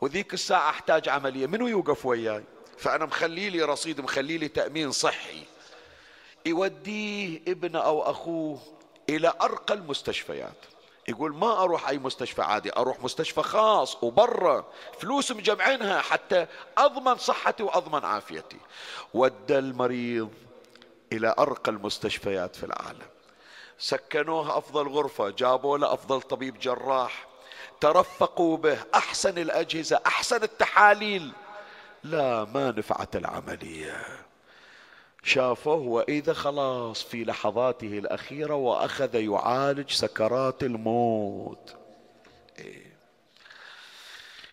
وذيك الساعة أحتاج عملية منو يوقف وياي؟ فأنا مخلي لي رصيد مخلي لي تأمين صحي. يوديه ابنه أو أخوه إلى أرقى المستشفيات. يقول ما أروح أي مستشفى عادي أروح مستشفى خاص وبرا فلوس مجمعينها حتى أضمن صحتي وأضمن عافيتي. ودى المريض إلى أرقى المستشفيات في العالم. سكنوه أفضل غرفة جابوا له أفضل طبيب جراح ترفقوا به أحسن الأجهزة أحسن التحاليل. لا ما نفعت العملية. شافوه وإذا خلاص في لحظاته الأخيرة وأخذ يعالج سكرات الموت. إيه.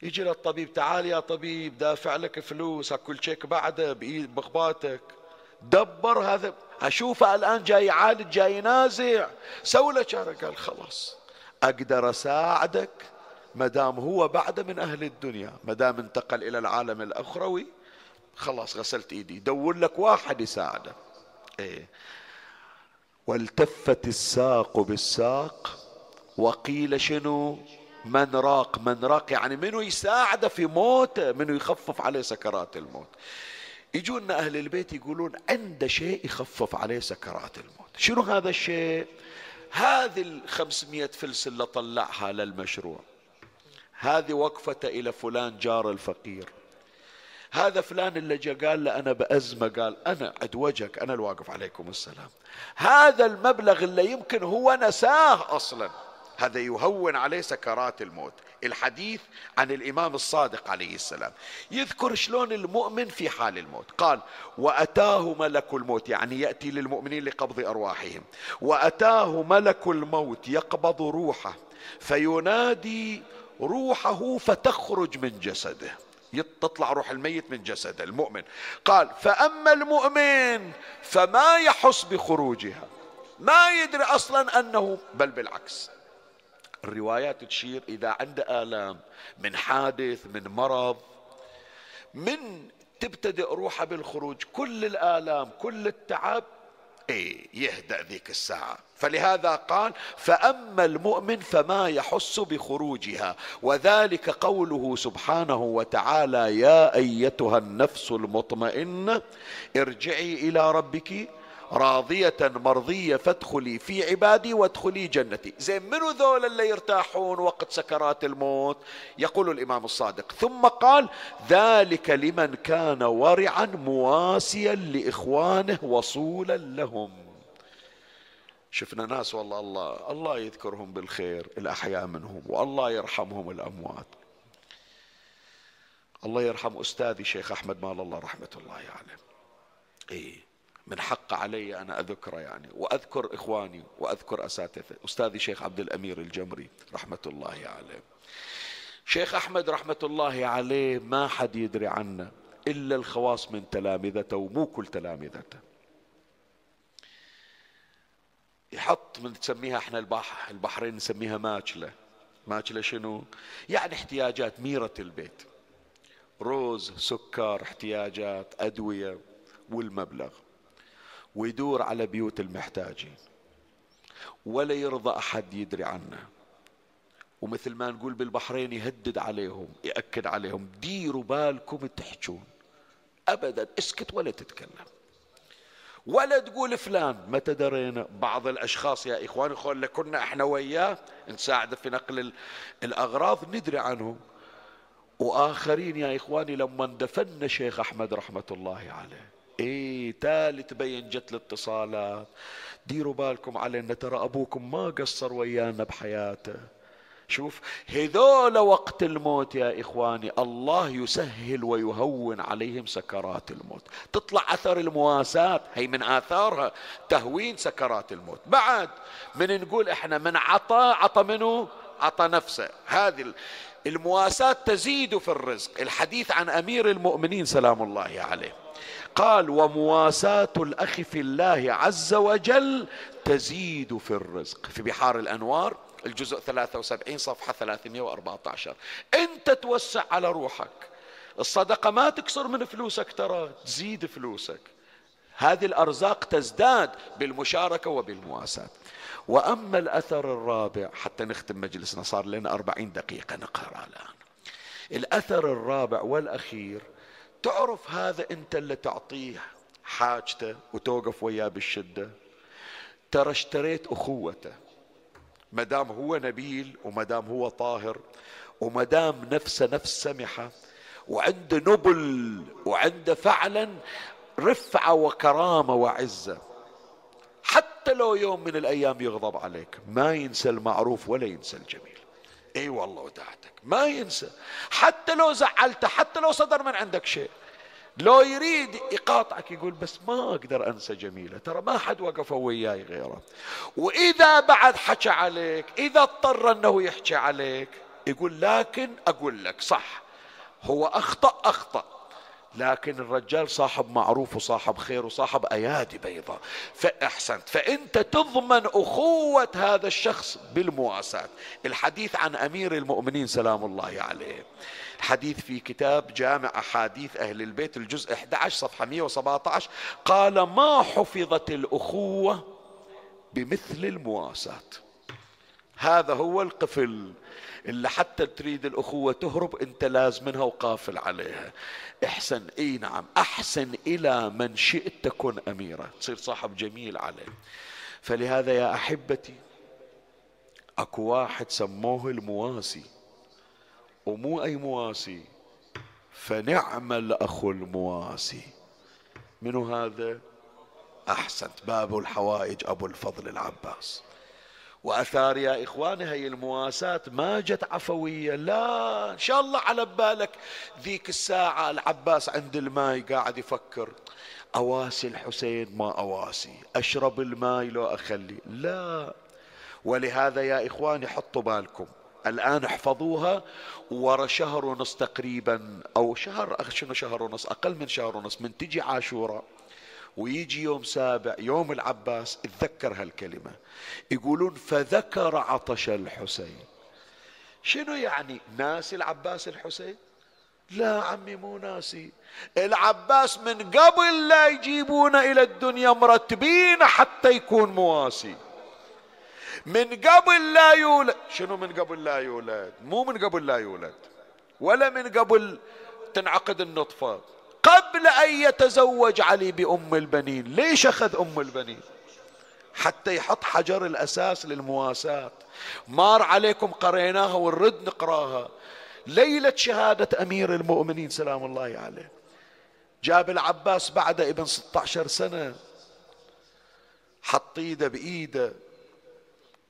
يجي للطبيب تعال يا طبيب دافع لك فلوس كل شيك بعده بخباتك. دبر هذا. أشوفه الآن جاي يعالج جاي ينازع. سوي له قال خلاص أقدر أساعدك ما دام هو بعد من أهل الدنيا ما دام انتقل إلى العالم الأخروي. خلاص غسلت إيدي. دور لك واحد يساعده. إيه. والتفت الساق بالساق وقيل شنو؟ من راق من راق يعني منو يساعده في موته منو يخفف عليه سكرات الموت. يجونا أهل البيت يقولون عنده شيء يخفف عليه سكرات الموت. شنو هذا الشيء؟ هذه الخمسمية فلس اللي طلعها للمشروع. هذه وقفته إلى فلان جار الفقير. هذا فلان اللي جاء قال له أنا بأزمة قال أنا عد وجهك أنا الواقف عليكم السلام. هذا المبلغ اللي يمكن هو نساه أصلا. هذا يهون عليه سكرات الموت. الحديث عن الإمام الصادق عليه السلام. يذكر شلون المؤمن في حال الموت. قال وأتاه ملك الموت. يعني يأتي للمؤمنين لقبض أرواحهم. وأتاه ملك الموت يقبض روحه فينادي روحه فتخرج من جسده. تطلع روح الميت من جسده المؤمن. قال فأما المؤمن فما يحس بخروجها ما يدري أصلا انه بل بالعكس. الروايات تشير إذا عنده آلام من حادث من مرض من تبتدئ روحه بالخروج كل الآلام كل التعب إيه يهدأ ذيك الساعة. فلهذا قال فأما المؤمن فما يحس بخروجها. وذلك قوله سبحانه وتعالى يا أيتها النفس المطمئنة ارجعي إلى ربك راضية مرضية فادخلي في عبادي وادخلي جنتي. زين منو ذول اللي يرتاحون وقت سكرات الموت؟ يقول الإمام الصادق. ثم قال ذلك لمن كان ورعا مواسيا لإخوانه وصولا لهم. شفنا ناس والله الله الله يذكرهم بالخير الأحياء منهم والله يرحمهم الأموات. الله يرحم أستاذي شيخ أحمد مال الله رحمة الله عليه. يعني. إيه. من حق علي أنا أذكره يعني وأذكر إخواني وأذكر أساتذة أستاذي شيخ عبد الأمير الجمري رحمة الله عليه. شيخ أحمد رحمة الله عليه ما حد يدري عنه إلا الخواص من تلامذته ومو كل تلامذته. يحط من تسميها إحنا البحر البحرين نسميها ماكلة. ماكلة شنو؟ يعني احتياجات ميرة البيت. روز سكر احتياجات أدوية والمبلغ. ويدور على بيوت المحتاجين. ولا يرضى أحد يدري عنه. ومثل ما نقول بالبحرين يهدد عليهم يأكد عليهم. ديروا بالكم تحجون. أبدا اسكت ولا تتكلم. ولا تقول فلان متى درينا؟ بعض الأشخاص يا إخواني خول كنا إحنا وياه نساعده في نقل الأغراض ندري عنهم. وآخرين يا إخواني لما دفن شيخ أحمد رحمة الله عليه. إيه تالي تبين جت الاتصالات ديروا بالكم علينا ترى أبوكم ما قصر ويانا بحياته. شوف هذول وقت الموت يا إخواني الله يسهل ويهون عليهم سكرات الموت. تطلع أثر المواساة هي من آثارها تهوين سكرات الموت. بعد من نقول إحنا من عطى عطى منه عطى نفسه. هذه المواساة تزيد في الرزق. الحديث عن أمير المؤمنين سلام الله عليه. قال ومواساة الأخ في الله عز وجل تزيد في الرزق. في بحار الأنوار الجزء 73 صفحة 314 أنت توسع على روحك. الصدقة ما تكسر من فلوسك ترى تزيد فلوسك. هذه الأرزاق تزداد بالمشاركة وبالمواساة. وأما الأثر الرابع حتى نختم مجلسنا صار لنا أربعين دقيقة نقرأ الآن. الأثر الرابع والأخير تعرف هذا انت اللي تعطيه حاجته وتوقف وياه بالشدة. ترى اشتريت أخوته. ما دام هو نبيل وما دام هو طاهر وما دام نفسه نفس سمحة وعنده نبل وعنده فعلا رفعة وكرامة وعزة حتى لو يوم من الأيام يغضب عليك ما ينسى المعروف ولا ينسى الجميل. إي والله ودعتك ما ينسى. حتى لو زعلته حتى لو صدر من عندك شيء. لو يريد يقاطعك يقول بس ما أقدر أنسى جميلة. ترى ما حد وقف وياي غيره. وإذا بعد حكى عليك إذا اضطر أنه يحكي عليك يقول لكن أقول لك صح. هو أخطأ أخطأ. لكن الرجال صاحب معروف وصاحب خير وصاحب أيادي بيضاء. فأحسنت. فأنت تضمن أخوة هذا الشخص بالمواساة. الحديث عن أمير المؤمنين سلام الله عليه. حديث في كتاب جامع أحاديث أهل البيت الجزء 11 صفحة 117 قال ما حفظت الأخوة بمثل المواساة. هذا هو القفل اللي حتى تريد الأخوة تهرب أنت لازمنها وقافل عليها. احسن إي نعم أحسن إلى من شئت تكن أميرا. تصير صاحب جميل عليه. فلهذا يا أحبتي أكو واحد سموه المواسي. ومو أي مواسي فنعم الأخ المواسي. منو هذا؟ أحسنت باب الحوائج أبو الفضل العباس. وأثار يا إخواني هي المواساة ما جت عفوية. لا إن شاء الله على بالك. ذيك الساعة العباس عند الماي قاعد يفكر أواسي الحسين ما أواسي أشرب الماي لو أخلي. لا. ولهذا يا إخواني حطوا بالكم. الآن احفظوها. ورا شهر ونص تقريبا أو شهر شنو شهر ونص؟ أقل من شهر ونص من تجي عاشوراء ويجي يوم سابع يوم العباس اتذكر هالكلمة. يقولون فذكر عطش الحسين. شنو يعني ناسي العباس الحسين؟ لا عمي مو ناسي. العباس من قبل لا يجيبونه إلى الدنيا مرتبين حتى يكون مواسي. من قبل لا يولد. شنو من قبل لا يولد؟ مو من قبل لا يولد ولا من قبل تنعقد النطفة. قبل أن يتزوج علي بأم البنين. ليش أخذ أم البنين؟ حتى يحط حجر الأساس للمواساة. مار عليكم قريناها ونرد نقراها. ليلة شهادة أمير المؤمنين سلام الله عليه. جاب العباس بعد ابن 16 سنة. حط إيده بإيده.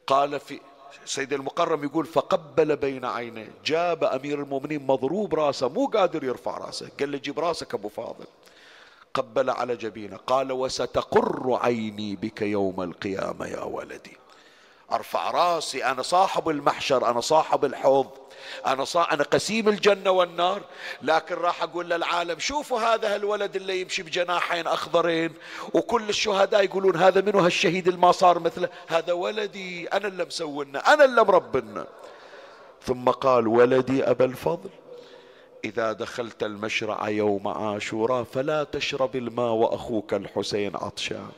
قال في سيد المقرم يقول فقبل بين عينيه. جاب أمير المؤمنين مضروب راسه مو قادر يرفع راسه. قال له جيب راسك أبو فاضل. قبل على جبينه قال وستقر عيني بك يوم القيامة يا ولدي. أرفع راسي أنا صاحب المحشر أنا صاحب الحوض. أنا صا... أنا قسيم الجنة والنار لكن راح أقول للعالم شوفوا هذا الولد اللي يمشي بجناحين أخضرين وكل الشهداء يقولون هذا منو هالشهيد اللي ما صار مثله؟ هذا ولدي أنا اللي مسونا أنا اللي مربنا ثم قال ولدي أبا الفضل إذا دخلت المشرع يوم عاشوراء فلا تشرب الماء وأخوك الحسين عطشان.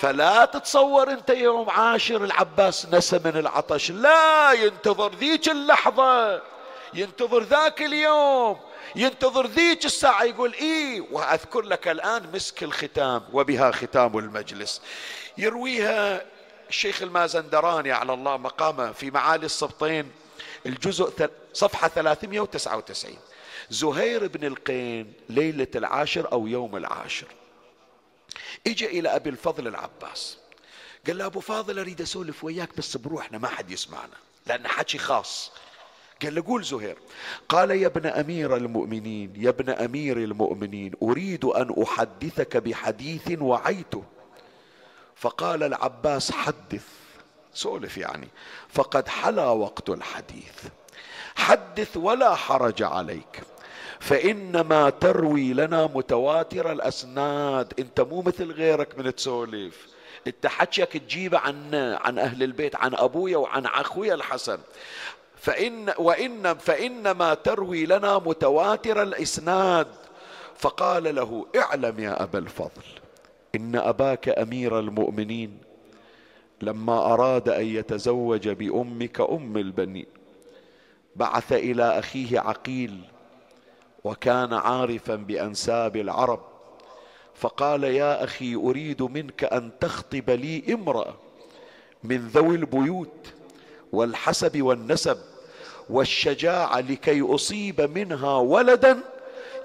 فلا تتصور انت يوم عاشر العباس نسى من العطش. لا ينتظر ذيك اللحظة ينتظر ذاك اليوم ينتظر ذيك الساعة يقول إيه وأذكر لك الآن مسك الختام وبها ختام المجلس. يرويها الشيخ المازندراني على الله مقامه في معالي السبطين الجزء صفحة 399 زهير بن القين ليلة العاشر أو يوم العاشر. اجى إلى أبي الفضل العباس. قال له أبو فاضل أريد أسولف وياك بس بروحنا ما حد يسمعنا لأن حكي خاص. قال له قول زهير. قال يا ابن أمير المؤمنين يا ابن أمير المؤمنين أريد أن أحدثك بحديث وعيته. فقال العباس حدث. سولف يعني فقد حلا وقت الحديث حدث ولا حرج عليك. فإنما تروي لنا متواتر الأسناد. أنت مو مثل غيرك من تسولف. أنت حكيك تجيبه عن عن أهل البيت عن أبويا وعن أخويا الحسن. فإن وإن فإنما تروي لنا متواتر الإسناد. فقال له اعلم يا أبا الفضل إن أباك أمير المؤمنين. لما أراد أن يتزوج بأمك أم البنين بعث إلى أخيه عقيل وكان عارفا بأنساب العرب. فقال يا أخي أريد منك أن تخطب لي امرأة من ذوي البيوت والحسب والنسب والشجاعة لكي أصيب منها ولدا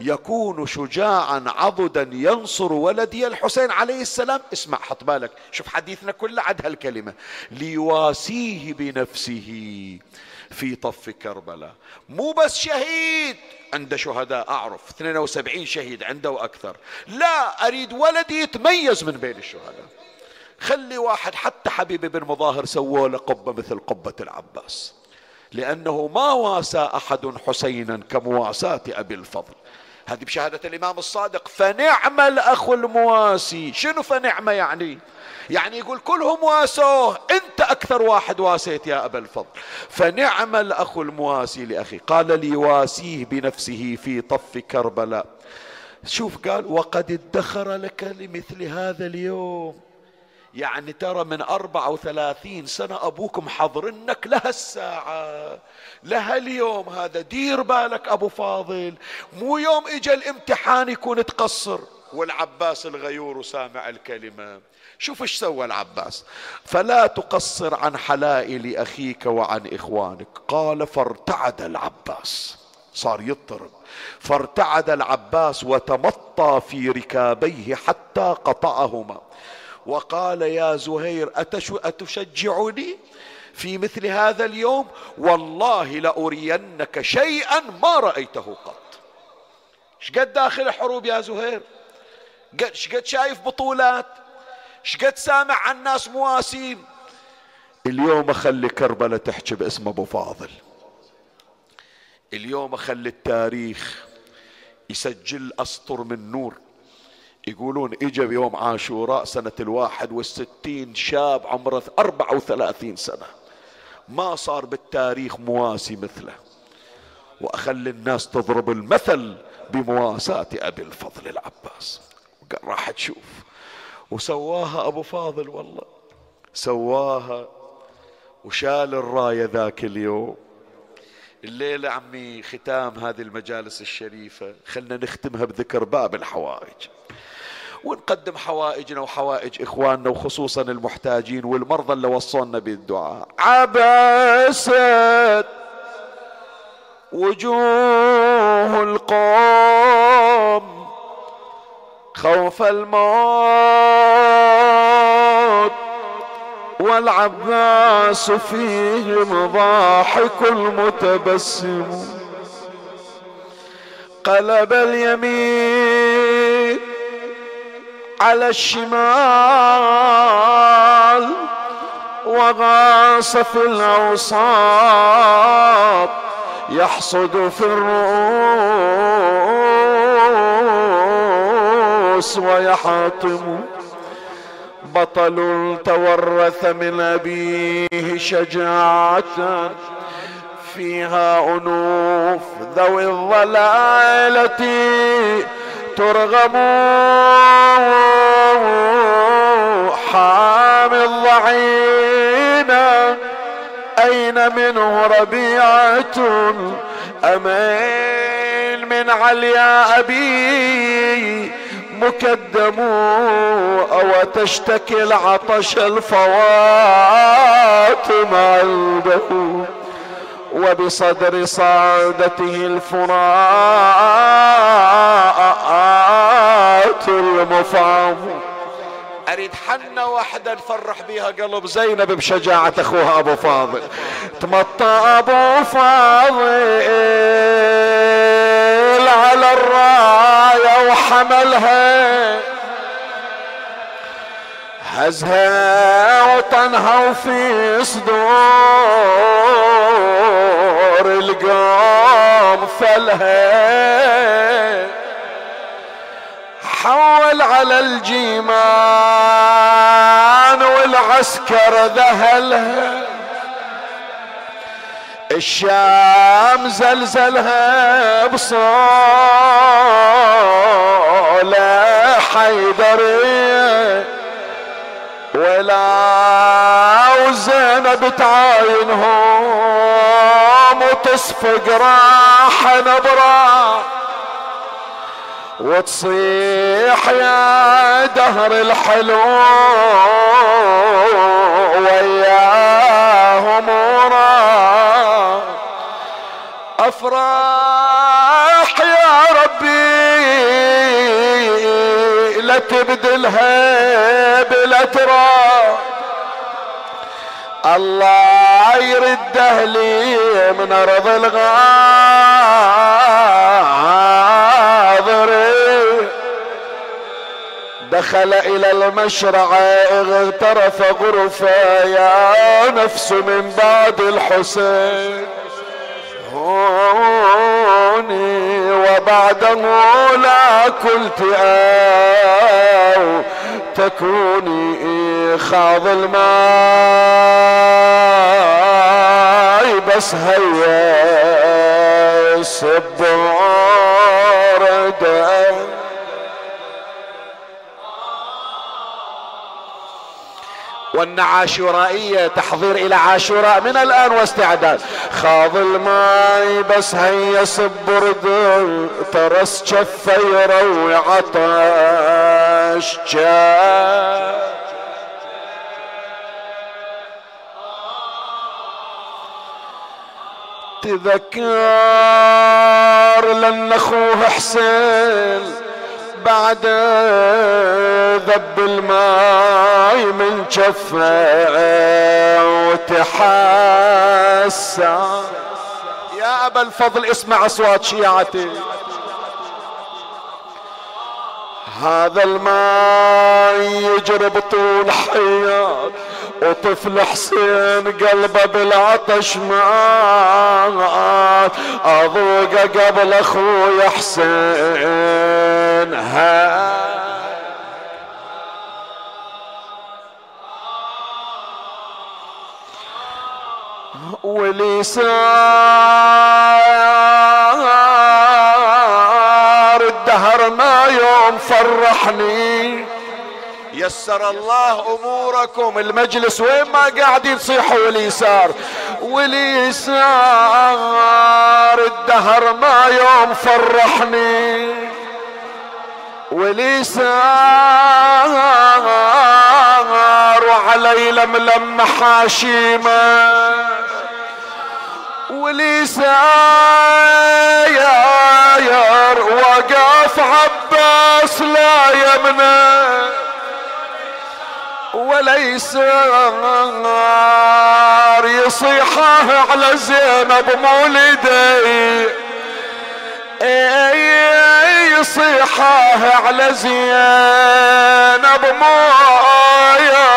يكون شجاعا عضدا ينصر ولدي الحسين عليه السلام. اسمع حط بالك. شوف حديثنا كله عد هالكلمه ليواسيه بنفسه. في طف كربلاء. مو بس شهيد عنده شهداء أعرف 72 شهيد عنده وأكثر. لا أريد ولدي يتميز من بين الشهداء. خلي واحد حتى حبيب بن مظاهر سووا له قبة مثل قبة العباس. لأنه ما واسى أحد حسينا كمواساة أبي الفضل. هذه بشهادة الإمام الصادق. فنعم الأخ المواسي. شنو فنعمة يعني؟ يعني يقول كلهم واسوه انت أكثر واحد واسيت يا أبا الفضل. فنعم الأخ المواسي لأخي. قال لي واسيه بنفسه في طف كربلاء. شوف قال وقد ادخر لك لمثل هذا اليوم. يعني ترى من أربعة وثلاثين سنة أبوكم حضرنك لها الساعة. لها اليوم هذا. دير بالك أبو فاضل. مو يوم إجا الامتحان يكون تقصر. والعباس الغيور سامع الكلمة. شوف إيش سوى العباس. فلا تقصر عن حلائل أخيك وعن إخوانك. قال فارتعد العباس. صار يضطرب. فارتعد العباس وتمطى في ركابيه حتى قطعهما. وقال يا زهير أتشجعني في مثل هذا اليوم؟ والله لأرينك شيئا ما رأيته قط. شقد داخل الحروب يا زهير؟ شقد شايف بطولات شقد سامع عن ناس مواسين اليوم أخلي كربلاء تحكي باسم أبو فاضل. اليوم أخلي التاريخ يسجل أسطر من نور. يقولون إجا بيوم عاشوراء سنة الواحد والستين شاب عمره أربعة وثلاثين سنة. ما صار بالتاريخ مواسي مثله. وأخلي الناس تضرب المثل بمواساة أبي الفضل العباس. قال راح تشوف. وسواها أبو فاضل والله. سواها وشال الراية ذاك اليوم. الليلة عمي ختام هذه المجالس الشريفة. خلنا نختمها بذكر باب الحوائج. ونقدم حوائجنا وحوائج إخواننا وخصوصا المحتاجين والمرضى اللي وصونا بالدعاء. عبست وجوه القوم خوف الموت والعباس فيهم ضاحك المتبسم. قلب اليمين على الشمال وغاص في الأوساط يحصد في الرؤوس ويحاطم. بطل تورث من أبيه شجاعة. فيها أنوف ذوي الضلالة ترغم حامي الضعينه أين منه ربيعة؟ أمين من عليا أبي. مكدم أو تشتكي العطش الفوات عنده وبصدر صعدته الفراءات المفعم أريد حنة واحدة نفرح بيها قلب زينب بشجاعة أخوها أبو فاضل. تمطى أبو فاضل على الراية وحملها. هزها وطنها وفي صدور القوم فلها. حول على الجيمان والعسكر ذهلها. الشام زلزلها بصولة حيدرية. ولا وزينب تعاينهم وتصفق راح نبراح وتصيح يا دهر الحلو وياهم ورا أفراح يا ربي لا تبدلها بلا الله يرده لي من أرض الغاضر دخل إلى المشرع اغترف غرفة يا نفس من بعد الحسين. هوني وبعده لا كنت آو تكوني خاض الماء بس هيا سبار وأن عاشورائية تحضير إلى عاشوراء من الآن واستعداد. خاض الماي بس هيا صب برد ترس شفه يروي عطش تذكر لأن أخوه حسين بعد ذب الماي من جفه وتحسى يا أبا الفضل اسمع أصوات شيعتي. هذا الماء يجري بطول حياة. وطفل حسين قلبه بالعطش مات اذوقه قبل أخوي حسين. ها. ولسار الدهر ما يوم فرحني. يسر الله أموركم. المجلس وين ما قاعدين تصيحوا واليسار. واليسار الدهر ما يوم فرحني. واليسار وعلي لملم محاشيمه وليساير وقف عباس لا يمنى وليس يصيحه على زينب مولدي. يصيحه على زينب مويا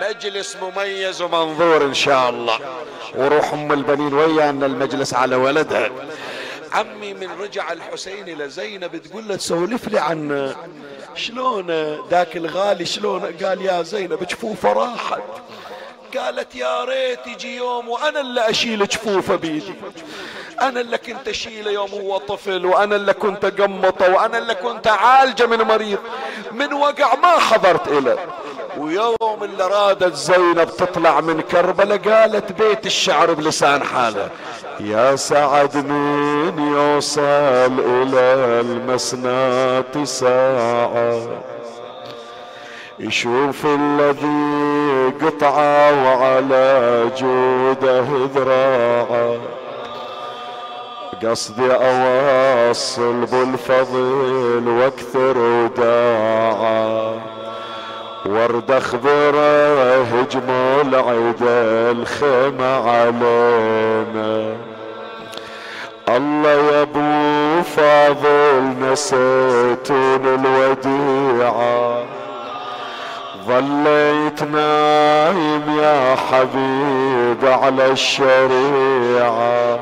مجلس مميز ومنظور إن شاء الله. وروح أم البنين ويانا المجلس على ولدها عمي من رجع الحسين إلى زينب تقول له تسولف لي عن شلون ذاك الغالي شلون؟ قال يا زينب جفوفه راحت قالت يا ريت يجي يوم وأنا اللي أشيل جفوفه بيدي. أنا اللي كنت أشيله يوم هو طفل وأنا اللي كنت أقمطه وأنا اللي كنت أعالجه من مريض. من وقع ما حضرت له ويوم اللي رادت زينب تطلع من كربلاء قالت بيت الشعر بلسان حاله. يا سعد من يوصل إلى المسنات ساعة؟ يشوف الذي قطعه وعلى جوده ذراعه. قصدي اوصل بالفضل وأكثر وداعه. ورد اخضره هجموا العيد الخيمة علينا. الله يا أبو فاضل نسيتون الوديعة. ظليت نايم يا حبيب على الشريعة.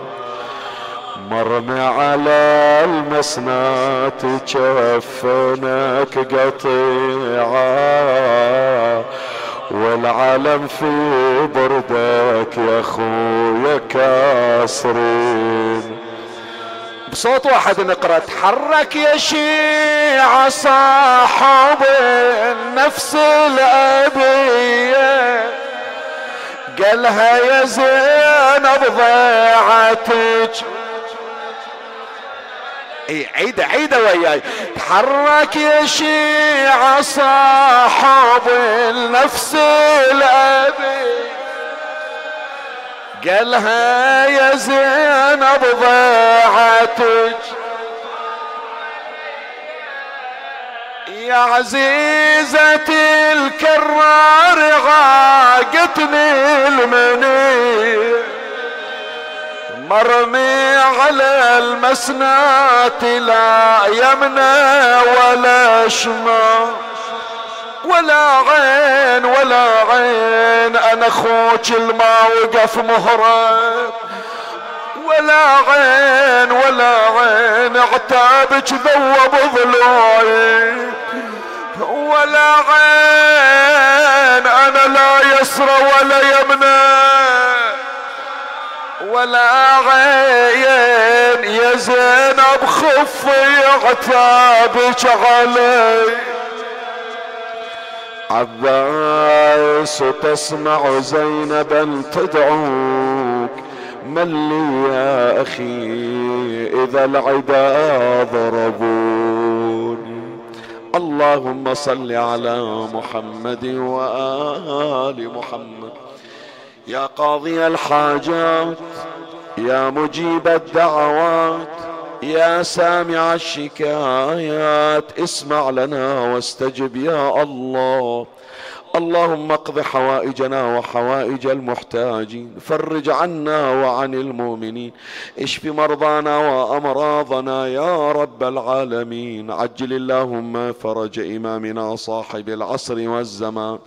مرمي على المسنات كفنك قطيعة. والعالم في بردك يا خويا كاسرين. بصوت واحد نقرأ تحرك يا شيعة صاحب النفس الأبية. قالها يا زينب ضيعتك اي عيدة عيدة وياي. تحرك يا شيعة صاحب النفس الأبية قالها يا زينب ضاعتك. يا عزيزة الكرار غاقتني المني مرمي على المسنات لا يمنى ولا شمال. ولا عين ولا عين أنا أخوك الما وقف مهرب. ولا عين ولا عين عتابك ذوب ضلوعي ولا عين أنا لا يسرى ولا يمنى. ولا عين يا زينب خفي عتابك علي عباس تسمع زينبا تدعوك. من لي يا أخي إذا العدا ضربوني اللهم صل على محمد وآل محمد. يا قاضي الحاجات يا مجيب الدعوات يا سامع الشكايات اسمع لنا واستجب يا الله. اللهم اقض حوائجنا وحوائج المحتاجين فرج عنا وعن المؤمنين اشف مرضانا وأمراضنا يا رب العالمين. عجل اللهم فرج إمامنا صاحب العصر والزمان.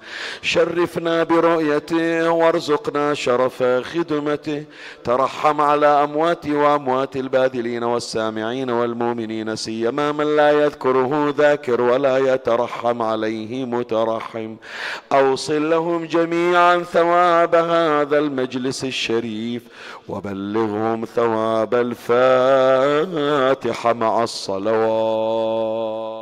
شرفنا برؤيته وارزقنا شرف خدمته. ترحم على أموات وأموات الباذلين والسامعين والمؤمنين سيما من لا يذكره ذاكر ولا يترحم عليه مترحم. أوصل لهم جميعا ثواب هذا المجلس الشريف وبلغهم ثواب الفاتحة مع الصلوات.